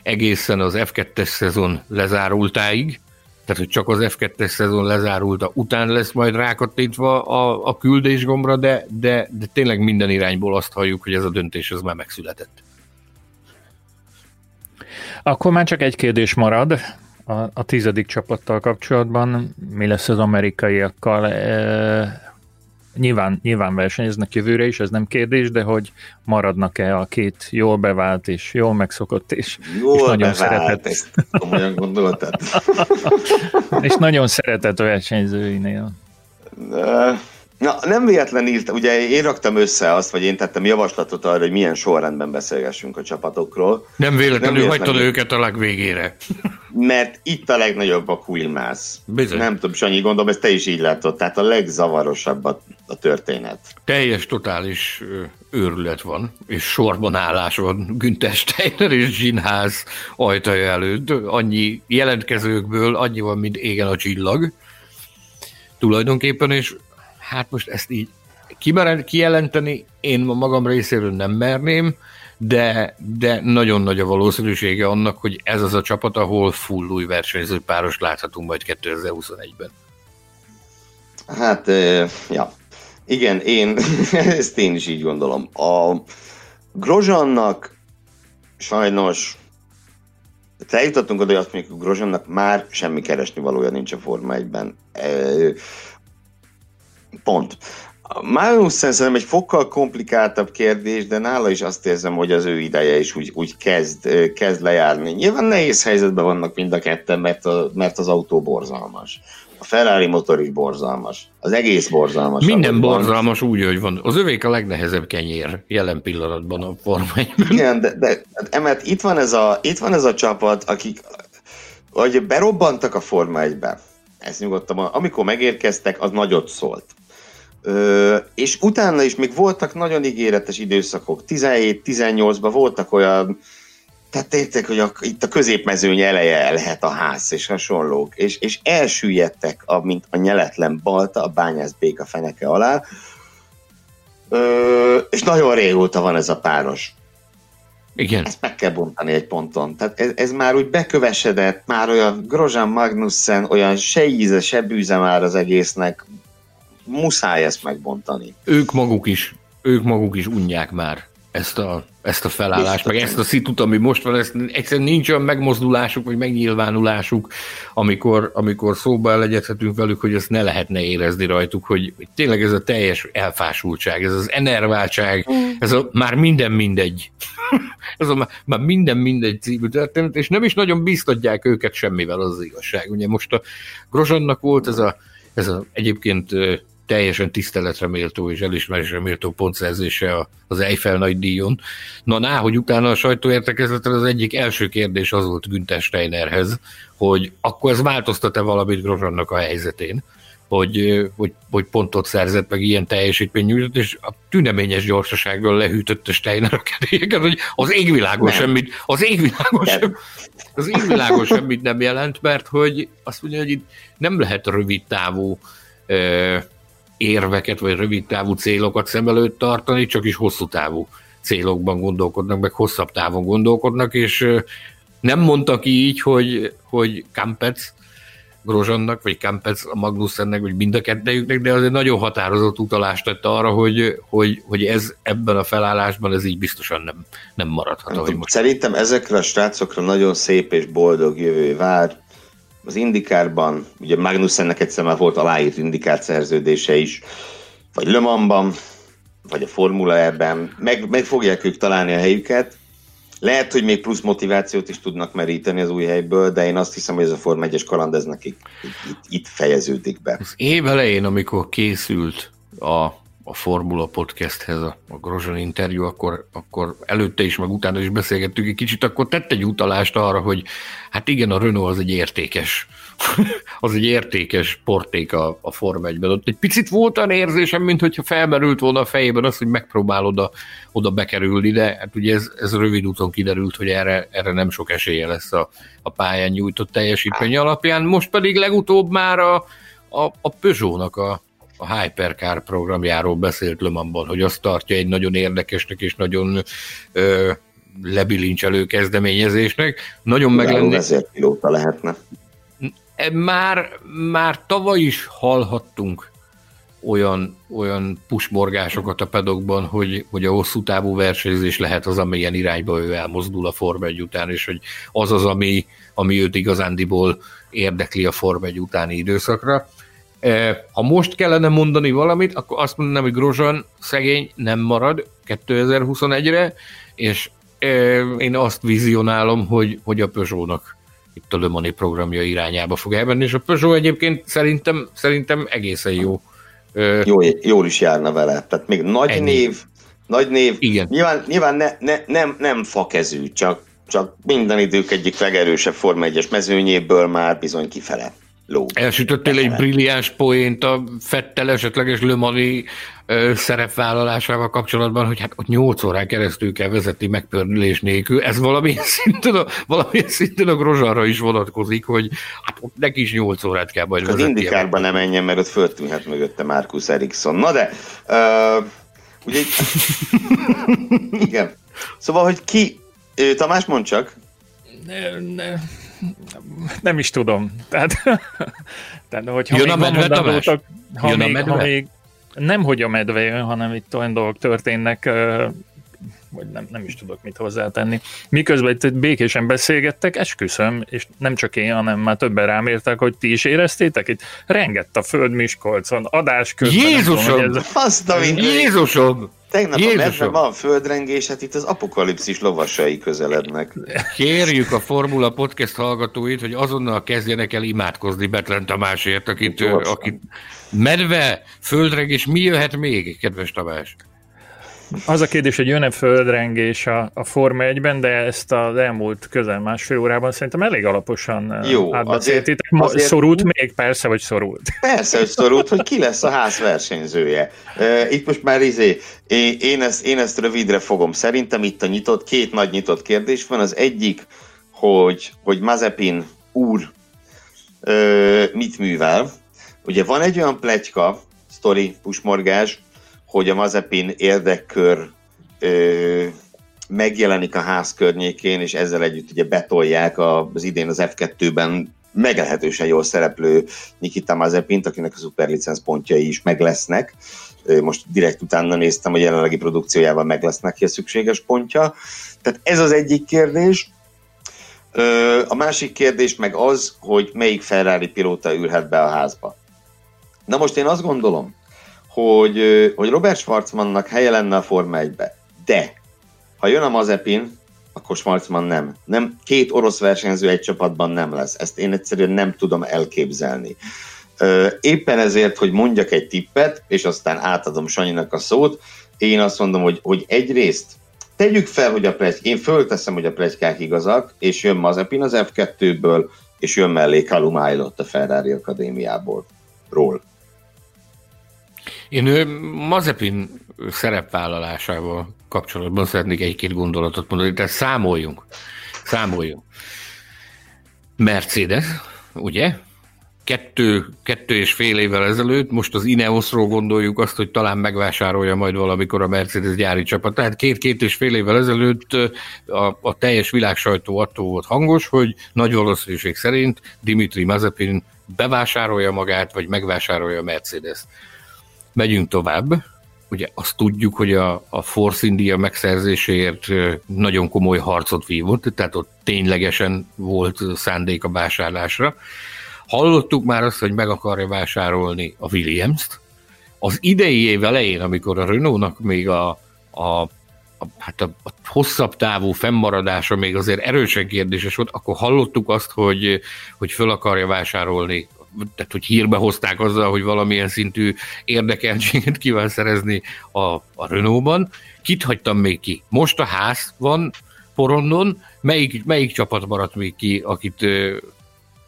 egészen az F2-es szezon lezárultáig, tehát hogy csak az F2-es szezon lezárulta után lesz majd rákattintva a, a küldésgombra, de, de, de tényleg minden irányból azt halljuk, hogy ez a döntés ez már megszületett. Akkor már csak egy kérdés marad a, a tizedik csapattal kapcsolatban. Mi lesz az amerikaiakkal? E, Nyilván, nyilván versenyeznek jövőre is, ez nem kérdés, de hogy maradnak-e a két jól bevált és jól megszokott és, jól és nagyon bevált, szeretett. Komolyan gondoltad? és nagyon szeretett versenyzőinél. Na, nem véletlen írt, ugye én raktam össze azt, vagy én tettem javaslatot arra, hogy milyen sorrendben beszélgessünk a csapatokról. Nem véletlenül nem hagytad őket a legvégére. Mert itt a legnagyobb a quillmász. Bizony. Nem tudom, Sanyi, gondolom, ezt te is így látod, tehát a legzavarosabb a, a történet. Teljes, totális őrület van, és sorban állás van Günther Steiner és Zsinház ajtaja előtt. Annyi jelentkezőkből, annyi van, mint égen a csillag. Tulajdonképpen, és hát most ezt így kijelenteni, én magam részéről nem merném, de, de nagyon nagy a valószínűsége annak, hogy ez az a csapat, ahol full új versenyző páros láthatunk majd 2021-ben. Hát, ja. Igen, én ezt én is így gondolom. A Grozsannak sajnos eljutottunk oda, hogy azt mondjuk, hogy Grozsannak már semmi keresni valója nincs a Forma 1-ben. Pont. Magnussen szerintem egy fokkal komplikáltabb kérdés, de nála is azt érzem, hogy az ő ideje is úgy, úgy kezd, kezd lejárni. Nyilván nehéz helyzetben vannak mind a ketten, mert, a, mert az autó borzalmas. A Ferrari motor is borzalmas. Az egész borzalmas. Minden borzalmas van. úgy, hogy van. Az övék a legnehezebb kenyér jelen pillanatban a formányban. Igen, de, de emet itt van ez a, itt van ez a csapat, akik hogy berobbantak a Forma 1-be. Ezt nyugodtan, amikor megérkeztek, az nagyot szólt Ö, és utána is még voltak nagyon ígéretes időszakok. 17-18-ban voltak olyan, tehát értek, hogy a, itt a középmezőny eleje lehet a ház és hasonlók, és, és elsüllyedtek, a, mint a nyeletlen balta, a bányász béka feneke alá, Ö, és nagyon régóta van ez a páros. Igen. Ezt meg kell bontani egy ponton. Tehát ez, ez már úgy bekövesedett, már olyan Grozsán Magnussen, olyan se íze, se bűze már az egésznek, muszáj ezt megbontani. Ők maguk is. ők maguk is unják már ezt a, ezt a felállást, meg ezt a szitut, ami most van, ezt egyszerűen nincs olyan megmozdulásuk, vagy megnyilvánulásuk, amikor, amikor szóba elegyedhetünk velük, hogy ezt ne lehetne érezni rajtuk, hogy, hogy tényleg ez a teljes elfásultság, ez az enerváltság, mm. ez a már minden mindegy. ez a már, már minden mindegy című történet, és nem is nagyon biztatják őket semmivel, az, az igazság. Ugye most a Grozsannak volt ez a, ez a egyébként teljesen tiszteletre méltó és elismerésre méltó pontszerzése az Eiffel nagy díjon. Na, ná, hogy utána a sajtóértekezleten az egyik első kérdés az volt Günther Steinerhez, hogy akkor ez változtat-e valamit Grozsannak a helyzetén, hogy, hogy, hogy pontot szerzett, meg ilyen teljesítmény nyújtott, és a tüneményes gyorsasággal lehűtötte Steiner a kedélyeket, hogy az égvilágon semmit, az égvilágon, sem, az égvilágon semmit nem jelent, mert hogy azt mondja, hogy itt nem lehet rövid távú érveket, vagy rövid távú célokat szem előtt tartani, csak is hosszú távú célokban gondolkodnak, meg hosszabb távon gondolkodnak, és nem mondta ki így, hogy, hogy Kampec Grozsannak, vagy Kampec a Magnussennek, vagy mind a kettejüknek, de azért nagyon határozott utalást tette arra, hogy, hogy, hogy ez ebben a felállásban ez így biztosan nem, nem maradhat. Nem, most. Szerintem ezekre a srácokra nagyon szép és boldog jövő vár az Indikárban, ugye Magnussennek egyszer már volt aláírt Indikár szerződése is, vagy Le Mansban, vagy a Formula E-ben, meg, meg fogják ők találni a helyüket. Lehet, hogy még plusz motivációt is tudnak meríteni az új helyből, de én azt hiszem, hogy ez a Forma 1-es kaland ez nekik itt, itt, itt fejeződik be. Az év elején, amikor készült a a Formula Podcasthez a, a Grozson interjú, akkor, akkor előtte is, meg utána is beszélgettük egy kicsit, akkor tett egy utalást arra, hogy hát igen, a Renault az egy értékes, az egy értékes porték a, a Form 1-ben. Ott egy picit volt olyan érzésem, mint hogyha felmerült volna a fejében az, hogy megpróbál oda, oda bekerülni, de hát ugye ez, ez rövid úton kiderült, hogy erre, erre nem sok esélye lesz a, a pályán nyújtott teljesítmény alapján. Most pedig legutóbb már a, a, a Peugeot-nak a, a Hypercar programjáról beszélt Lömanban, hogy azt tartja egy nagyon érdekesnek és nagyon ö, lebilincselő kezdeményezésnek. Nagyon meg lenne... Ezért pilóta lehetne. E, már, már tavaly is hallhattunk olyan, olyan pusmorgásokat a pedokban, hogy, hogy a hosszú távú versenyzés lehet az, amilyen irányba ő elmozdul a Forma 1 után, és hogy az az, ami, ami őt igazándiból érdekli a Forma 1 utáni időszakra. Ha most kellene mondani valamit, akkor azt mondanám, hogy Grozsan szegény nem marad 2021-re, és én azt vizionálom, hogy, hogy a Peugeot-nak itt a Le Mani programja irányába fog elmenni, és a Peugeot egyébként szerintem, szerintem egészen jó. jó. Jól is járna vele. Tehát még nagy Ennyi. név, nagy név. Igen. Nyilván, nyilván ne, ne, nem, nem fakezű, csak, csak minden idők egyik legerősebb Forma 1-es mezőnyéből már bizony kifele ló. Elsütöttél egy brilliáns poént a Fettel esetleges Lömani szerepvállalásával kapcsolatban, hogy hát ott 8 órán keresztül kell vezetni megpördülés nélkül. Ez valamilyen szinten a, valamilyen szinten a Grozsarra is vonatkozik, hogy hát ott neki is 8 órát kell majd vezetni. Az indikárban nem menjen, mert ott föltűnhet mögötte Markus Eriksson. Na de, uh, ugye, igen. Szóval, hogy ki, Tamás, mond csak. Ne, ne, nem is tudom. Tehát, tehát hogyha Jön a medve, voltak, ha, Jön még, a medve? ha még nem, hogy a medve jön, hanem itt olyan dolgok történnek, vagy nem, nem is tudok mit hozzátenni. Miközben itt békésen beszélgettek, esküszöm, és nem csak én, hanem már többen rám értek, hogy ti is éreztétek itt, rengett a föld Miskolcon, adás közben. Jézusom! Tudom, ez... Azt, Jézusom! Tegnap Jézusom. a van földrengés, hát itt az apokalipszis lovasai közelednek. Kérjük a Formula Podcast hallgatóit, hogy azonnal kezdjenek el imádkozni Betlen Tamásért, akit, akit medve, földrengés, mi jöhet még, kedves Tamás? Az a kérdés, hogy jön-e földrengés a, a Forma 1-ben, de ezt az elmúlt közel másfél órában szerintem elég alaposan Jó, átbeszéltétek. Azért, azért... Szorult még? Persze, hogy szorult. Persze, hogy szorult, hogy ki lesz a ház versenyzője. Itt most már izé, én ezt, én ezt rövidre fogom. Szerintem itt a nyitott, két nagy nyitott kérdés van. Az egyik, hogy, hogy Mazepin úr mit művel. Ugye van egy olyan pletyka, sztori, pusmorgás, hogy a Mazepin érdekkör ö, megjelenik a ház környékén, és ezzel együtt ugye betolják az idén az F2-ben meglehetősen jól szereplő Nikita Mazepint, akinek a szuperlicenc pontjai is meg lesznek. Most direkt utána néztem, hogy jelenlegi produkciójával meg lesznek ki a szükséges pontja. Tehát ez az egyik kérdés. A másik kérdés meg az, hogy melyik Ferrari pilóta ülhet be a házba. Na most én azt gondolom, hogy, hogy Robert Schwarzmannak helye lenne a Forma 1-be, de ha jön a Mazepin, akkor Schwarzman nem. nem. Két orosz versenyző egy csapatban nem lesz. Ezt én egyszerűen nem tudom elképzelni. Éppen ezért, hogy mondjak egy tippet, és aztán átadom Sanyinak a szót, én azt mondom, hogy, hogy egyrészt tegyük fel, hogy a plegy, én fölteszem, hogy a plegykák igazak, és jön Mazepin az F2-ből, és jön mellé Aylott a Ferrari Akadémiából. Ról. Én Mazepin szerepvállalásával kapcsolatban szeretnék egy-két gondolatot mondani, tehát számoljunk. Számoljunk. Mercedes, ugye? Kettő, kettő és fél évvel ezelőtt, most az Ineosról gondoljuk azt, hogy talán megvásárolja majd valamikor a Mercedes gyári csapat. Tehát két-két és fél évvel ezelőtt a, a teljes világsajtó attól volt hangos, hogy nagy valószínűség szerint Dimitri Mazepin bevásárolja magát, vagy megvásárolja a Mercedes. Megyünk tovább ugye azt tudjuk, hogy a, a Force India megszerzéséért nagyon komoly harcot vívott, tehát ott ténylegesen volt szándék a vásárlásra. Hallottuk már azt, hogy meg akarja vásárolni a Williams-t. Az idei év elején, amikor a Renault-nak még a, a, a, hát a, a hosszabb távú fennmaradása még azért erősen kérdéses volt, akkor hallottuk azt, hogy, hogy föl akarja vásárolni tehát hogy hírbe hozták azzal, hogy valamilyen szintű érdekeltséget kíván szerezni a, a Renault-ban. Kit hagytam még ki? Most a ház van porondon, melyik, melyik csapat maradt még ki, akit...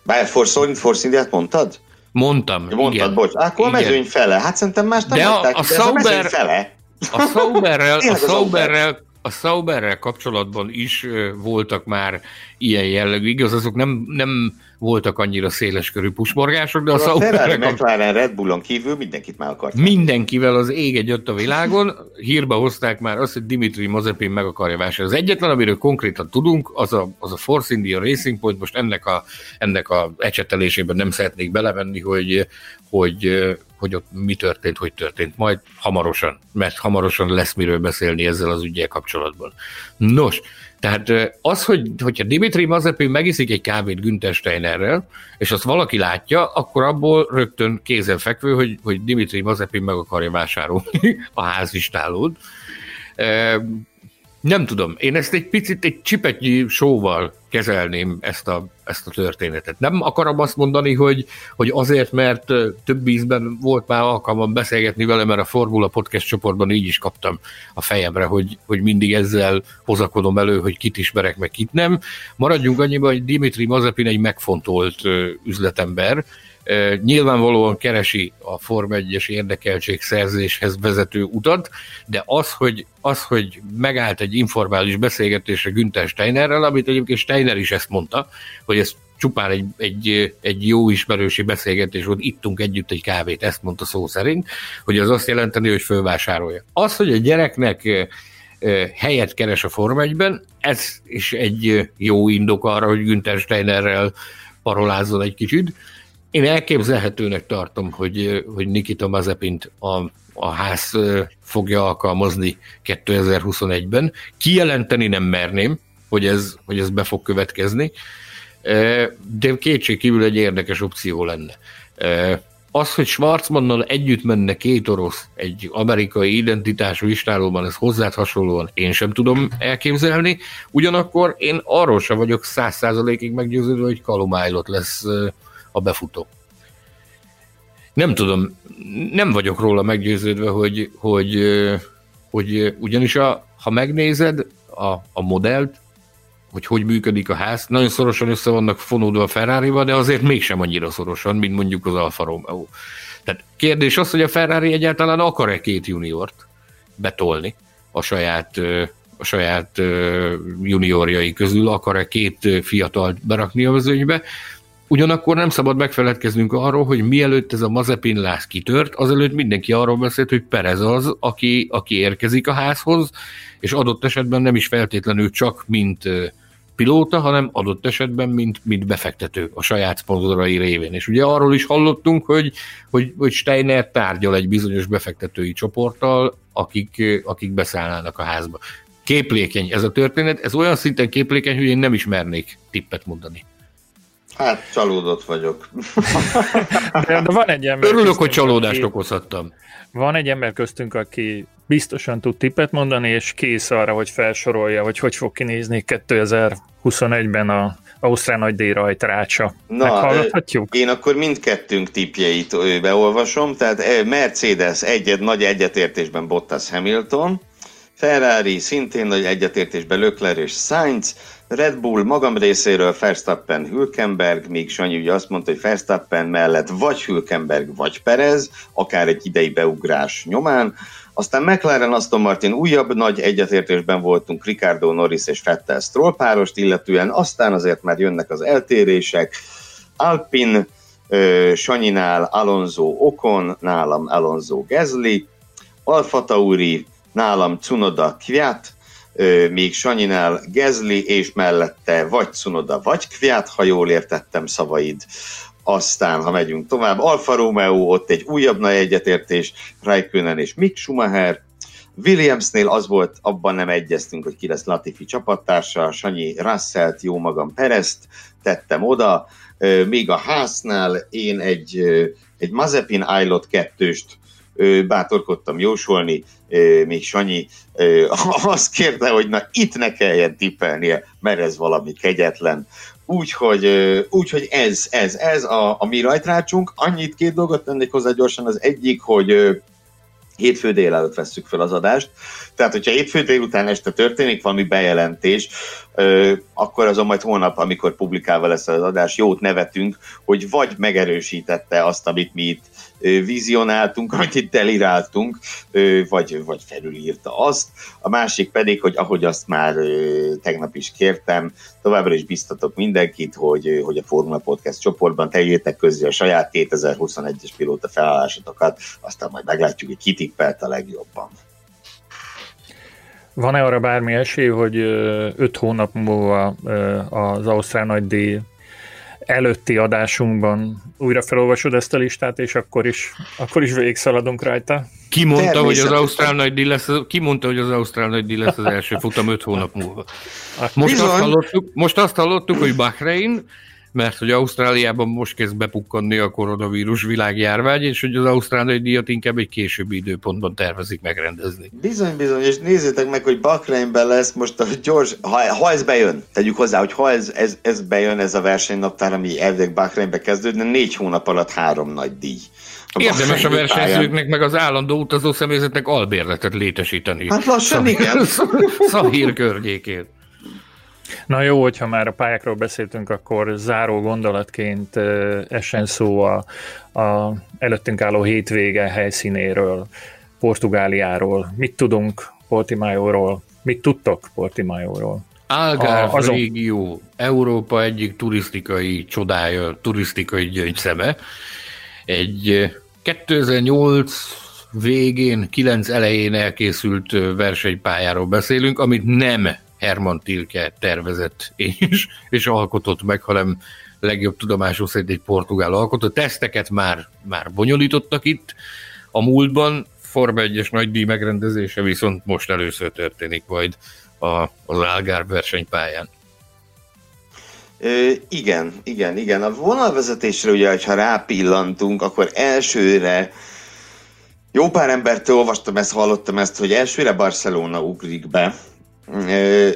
Bár Force, Force India-t mondtad? Mondtam, ja, Mondtad, igen. bocs. Akkor igen. a mezőny fele. Hát szerintem más nem de a, a, a, Sauber, a fele. A Sauberrel, a Sauberrel, a Sauberrel kapcsolatban is voltak már ilyen jellegű, igaz, azok nem, nem voltak annyira széleskörű pusmorgások, de a, a Ferrari, McLaren, Red Bullon kívül mindenkit már akart. Mindenkivel az ég egyött a világon, hírba hozták már azt, hogy Dimitri Mazepin meg akarja vásárolni. Az egyetlen, amiről konkrétan tudunk, az a, az a Force India Racing Point, most ennek a, ennek a ecsetelésében nem szeretnék belevenni, hogy, hogy, hogy ott mi történt, hogy történt. Majd hamarosan, mert hamarosan lesz miről beszélni ezzel az ügyel kapcsolatban. Nos, tehát az, hogy, hogyha Dimitri Mazepin megiszik egy kávét Günther Steinerrel, és azt valaki látja, akkor abból rögtön kézenfekvő, hogy, hogy Dimitri Mazepin meg akarja vásárolni a házistálót. Nem tudom, én ezt egy picit egy csipetnyi sóval kezelném ezt a, ezt a történetet. Nem akarom azt mondani, hogy, hogy azért, mert több ízben volt már alkalmam beszélgetni vele, mert a Formula Podcast csoportban így is kaptam a fejemre, hogy, hogy mindig ezzel hozakodom elő, hogy kit ismerek, meg kit nem. Maradjunk annyiban, hogy Dimitri Mazepin egy megfontolt üzletember, nyilvánvalóan keresi a Form 1-es érdekeltség szerzéshez vezető utat, de az, hogy, az, hogy megállt egy informális beszélgetésre Günther Steinerrel, amit egyébként Steiner is ezt mondta, hogy ez csupán egy, egy, egy jó ismerősi beszélgetés volt, ittunk együtt egy kávét, ezt mondta szó szerint, hogy az azt jelenteni, hogy fölvásárolja. Az, hogy a gyereknek helyet keres a Form 1-ben, ez is egy jó indok arra, hogy Günther Steinerrel parolázzon egy kicsit, én elképzelhetőnek tartom, hogy, hogy Nikita Mazepint a, a ház fogja alkalmazni 2021-ben. Kijelenteni nem merném, hogy ez, hogy ez be fog következni, de kétségkívül egy érdekes opció lenne. Az, hogy Schwarzmannal együtt menne két orosz egy amerikai identitású istálóban, ez hozzád hasonlóan én sem tudom elképzelni, ugyanakkor én arról sem vagyok száz százalékig meggyőződve, hogy Kalumájlott lesz a befutó. Nem tudom, nem vagyok róla meggyőződve, hogy, hogy, hogy ugyanis a, ha megnézed a, a modellt, hogy hogy működik a ház, nagyon szorosan össze vannak fonódva a ferrari de azért mégsem annyira szorosan, mint mondjuk az Alfa Romeo. Tehát kérdés az, hogy a Ferrari egyáltalán akar-e két juniort betolni a saját, a saját juniorjai közül, akar-e két fiatalt berakni a vezőnybe, Ugyanakkor nem szabad megfeledkeznünk arról, hogy mielőtt ez a Mazepin láz kitört, azelőtt mindenki arról beszélt, hogy Perez az, aki, aki érkezik a házhoz, és adott esetben nem is feltétlenül csak mint pilóta, hanem adott esetben, mint, mint befektető a saját szponzorai révén. És ugye arról is hallottunk, hogy, hogy, hogy Steiner tárgyal egy bizonyos befektetői csoporttal, akik, akik beszállnának a házba. Képlékeny ez a történet, ez olyan szinten képlékeny, hogy én nem ismernék tippet mondani. Hát, csalódott vagyok. de, de van egy ember Örülök, hogy csalódást aki, okozhattam. Van egy ember köztünk, aki biztosan tud tippet mondani, és kész arra, hogy felsorolja, hogy hogy fog kinézni 2021-ben a Ausztrál nagy díj rajtrácsa. Na? Én akkor mindkettőnk tippjeit beolvasom, tehát Mercedes egyet nagy egyetértésben Bottas Hamilton, Ferrari szintén nagy egyetértésben Lökler és Sainz, Red Bull magam részéről Verstappen Hülkenberg, míg Sanyi ugye azt mondta, hogy Verstappen mellett vagy Hülkenberg, vagy Perez, akár egy idei beugrás nyomán. Aztán McLaren, Aston Martin újabb nagy egyetértésben voltunk Ricardo Norris és Fettel Stroll párost illetően, aztán azért már jönnek az eltérések. Alpin, Sanyinál Alonso Okon, nálam Alonso Gezli, Alfa Tauri, nálam Cunoda Kviat, míg Sanyinál Gezli, és mellette vagy Cunoda, vagy Kviat, ha jól értettem szavaid. Aztán, ha megyünk tovább, Alfa Romeo, ott egy újabb nagy egyetértés, Raikkonen és Mick Schumacher, Williamsnél az volt, abban nem egyeztünk, hogy ki lesz Latifi csapattársa, Sanyi Russellt, jó magam Perezt tettem oda, még a háznál én egy, egy Mazepin Ailot kettőst bátorkodtam jósolni, még Sanyi azt kérte, hogy na itt ne kelljen tippelnie, mert ez valami kegyetlen. Úgyhogy, úgyhogy ez, ez, ez a, a mi rajtrácsunk. Annyit két dolgot tennék hozzá gyorsan. Az egyik, hogy hétfő délelőtt vesszük fel az adást. Tehát, hogyha hétfő délután este történik valami bejelentés, akkor azon majd holnap, amikor publikálva lesz az adás, jót nevetünk, hogy vagy megerősítette azt, amit mi itt vizionáltunk, amit itt deliráltunk, vagy, vagy felülírta azt. A másik pedig, hogy ahogy azt már tegnap is kértem, továbbra is biztatok mindenkit, hogy, hogy a Formula Podcast csoportban tegyétek közé a saját 2021-es pilóta felállásotokat, aztán majd meglátjuk, hogy kitippelt a legjobban. Van-e arra bármi esély, hogy öt hónap múlva az Ausztrál nagy díj előtti adásunkban újra felolvasod ezt a listát, és akkor is, akkor is végigszaladunk rajta. Ki mondta, hogy az Ausztrál nagy díj lesz, ki mondta, hogy az Ausztrál nagy díj lesz az első futam öt hónap múlva? Most azt, hallottuk, most azt hallottuk, hogy Bahrein mert hogy Ausztráliában most kezd bepukkanni a koronavírus világjárvány, és hogy az Ausztrál nagy díjat inkább egy későbbi időpontban tervezik megrendezni. Bizony, bizony, és nézzétek meg, hogy Bakreinben lesz most a gyors, ha, ha ez bejön, tegyük hozzá, hogy ha ez, ez, ez bejön, ez a versenynaptár, ami elvileg Bakreinbe kezdődne, négy hónap alatt három nagy díj. A Érdemes a versenyzőknek, meg az állandó utazó személyzetnek albérletet létesíteni. Hát lassan igen. Szahír környékén. Na jó, hogyha már a pályákról beszéltünk, akkor záró gondolatként essen szó a, a előttünk álló hétvége helyszínéről, Portugáliáról. Mit tudunk Portimájóról? Mit tudtok Portimájóról? Algarve azon... régió, Európa egyik turisztikai csodája, turisztikai gyöngyszeme. Egy 2008 végén, 9 elején elkészült versenypályáról beszélünk, amit nem Herman Tilke tervezett és, és alkotott meg, hanem legjobb tudomású szerint egy portugál alkotó. Teszteket már, már bonyolítottak itt a múltban, Forma 1-es nagydíj megrendezése viszont most először történik majd a, az Algarve versenypályán. Ö, igen, igen, igen. A vonalvezetésre ugye, ha rápillantunk, akkor elsőre jó pár embertől olvastam ezt, hallottam ezt, hogy elsőre Barcelona ugrik be,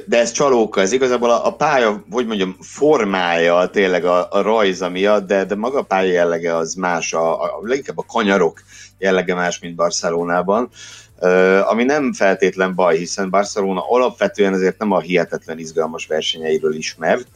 de ez csalóka, ez igazából a, a pálya, hogy mondjam, formája tényleg a, a rajza miatt, de, de maga a pálya jellege az más, a, a, leginkább a kanyarok jellege más, mint Barcelonában, ami nem feltétlen baj, hiszen Barcelona alapvetően azért nem a hihetetlen izgalmas versenyeiről ismert,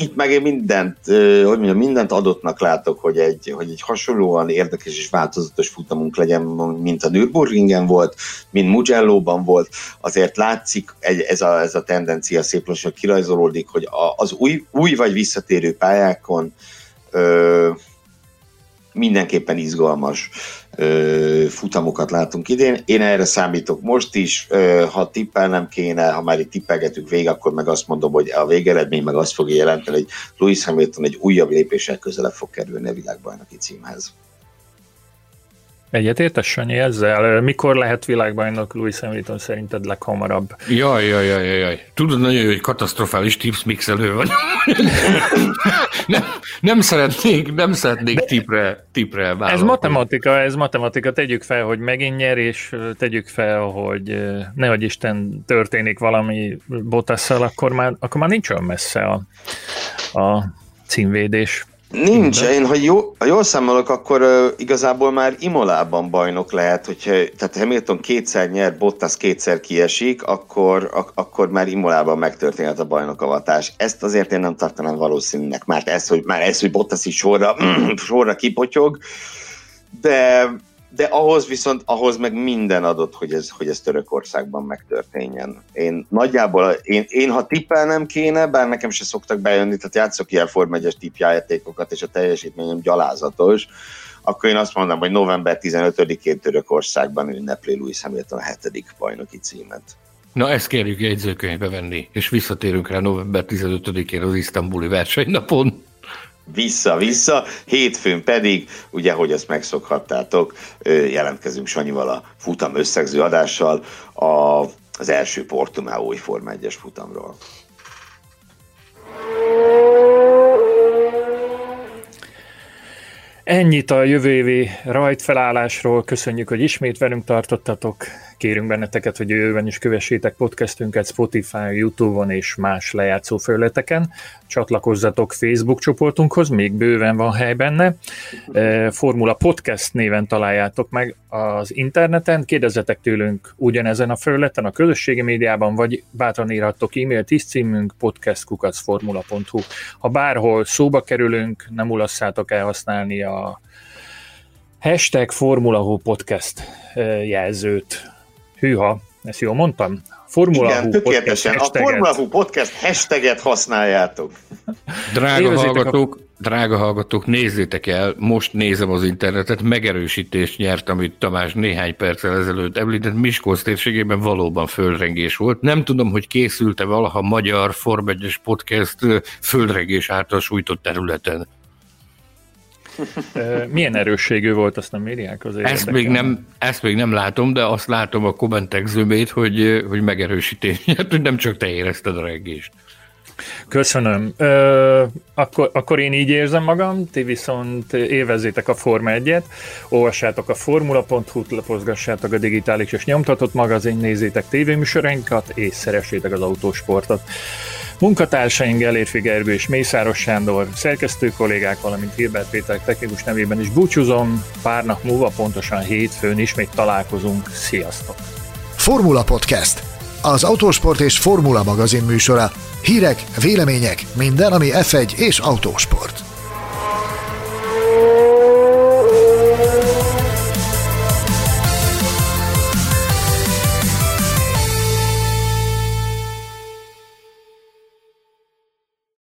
itt meg én mindent, hogy mondjam, mindent adottnak látok, hogy egy, hogy egy hasonlóan érdekes és változatos futamunk legyen, mint a Nürburgringen volt, mint Mugello-ban volt. Azért látszik ez, a, ez a tendencia szép lassan kirajzolódik, hogy az új, új vagy visszatérő pályákon ö, mindenképpen izgalmas futamokat látunk idén. Én erre számítok most is, ha tippelnem kéne, ha már itt tippelgetünk végig, akkor meg azt mondom, hogy a végeredmény meg azt fogja jelenteni, hogy Louis Hamilton egy újabb lépéssel közelebb fog kerülni a világbajnoki címhez. Egyetértes, Sanyi, ezzel? Mikor lehet világbajnok Louis Hamilton szerinted leghamarabb? Jaj, jaj, jaj, jaj. Tudod nagyon jó, hogy katasztrofális tips mixelő vagy. nem, nem szeretnék, nem szeretnék tipre, tipre vállalni. Ez matematika, ez matematika. Tegyük fel, hogy megint nyer, és tegyük fel, hogy nehogy Isten történik valami botasszal, akkor már, akkor már nincs olyan messze a, a címvédés. Nincs, én ha, jó, ha jól számolok, akkor uh, igazából már Imolában bajnok lehet, hogyha tehát Hamilton kétszer nyert, Bottas kétszer kiesik, akkor, ak- akkor már Imolában megtörténhet a bajnokavatás. Ezt azért én nem tartanám valószínűnek, már ez, hogy, már ez, hogy Bottas is sorra, sorra kipotyog, de de ahhoz viszont, ahhoz meg minden adott, hogy ez, hogy ez Törökországban megtörténjen. Én nagyjából, én, én ha tippelnem kéne, bár nekem se szoktak bejönni, tehát játszok ilyen Form 1-es tippjátékokat, és a teljesítményem gyalázatos, akkor én azt mondom, hogy november 15-én Törökországban ünnepli Louis Hamilton a hetedik bajnoki címet. Na ezt kérjük jegyzőkönyvbe venni, és visszatérünk rá november 15-én az isztambuli versenynapon vissza-vissza, hétfőn pedig, ugye, hogy ezt megszokhattátok, jelentkezünk Sanyival a futam összegző adással a, az első Portumáói Forma 1-es futamról. Ennyit a jövő évi rajtfelállásról. Köszönjük, hogy ismét velünk tartottatok. Kérünk benneteket, hogy jövőben is kövessétek podcastünket Spotify, Youtube-on és más lejátszó felületeken. Csatlakozzatok Facebook csoportunkhoz, még bőven van hely benne. E, Formula Podcast néven találjátok meg az interneten. Kérdezzetek tőlünk ugyanezen a felületen, a közösségi médiában, vagy bátran írhattok e-mailt is címünk podcastkukacformula.hu. Ha bárhol szóba kerülünk, nem mulasszátok elhasználni a hashtag Formula Podcast e, jelzőt Hűha, ezt jól mondtam? Formula Igen, tökéletesen. A Formula Hú podcast hashtaget használjátok. Drága hallgatók, drága hallgatók, nézzétek el, most nézem az internetet, megerősítést nyert, amit Tamás néhány perccel ezelőtt említett, Miskolc térségében valóban földrengés volt. Nem tudom, hogy készült-e valaha magyar Form 1 podcast földrengés által sújtott területen. Milyen erősségű volt, azt nem írják azért. Ezt még nem, ezt még nem látom, de azt látom a kommentek zömét, hogy, hogy megerősítés, hogy nem csak te érezted a reggést. Köszönöm. Ö, akkor, akkor én így érzem magam, ti viszont élvezzétek a Forma 1-et, olvassátok a formula.hu-t, lapozgassátok a digitális és nyomtatott magazin, nézzétek tévéműsorainkat, és szeressétek az autósportot. Munkatársaink Elérfi Gergő és Mészáros Sándor, szerkesztő kollégák, valamint Hilbert Péter technikus nevében is búcsúzom. Pár nap múlva, pontosan hétfőn ismét találkozunk. Sziasztok! Formula Podcast az Autósport és Formula magazin műsora. Hírek, vélemények, minden, ami F1 és autósport.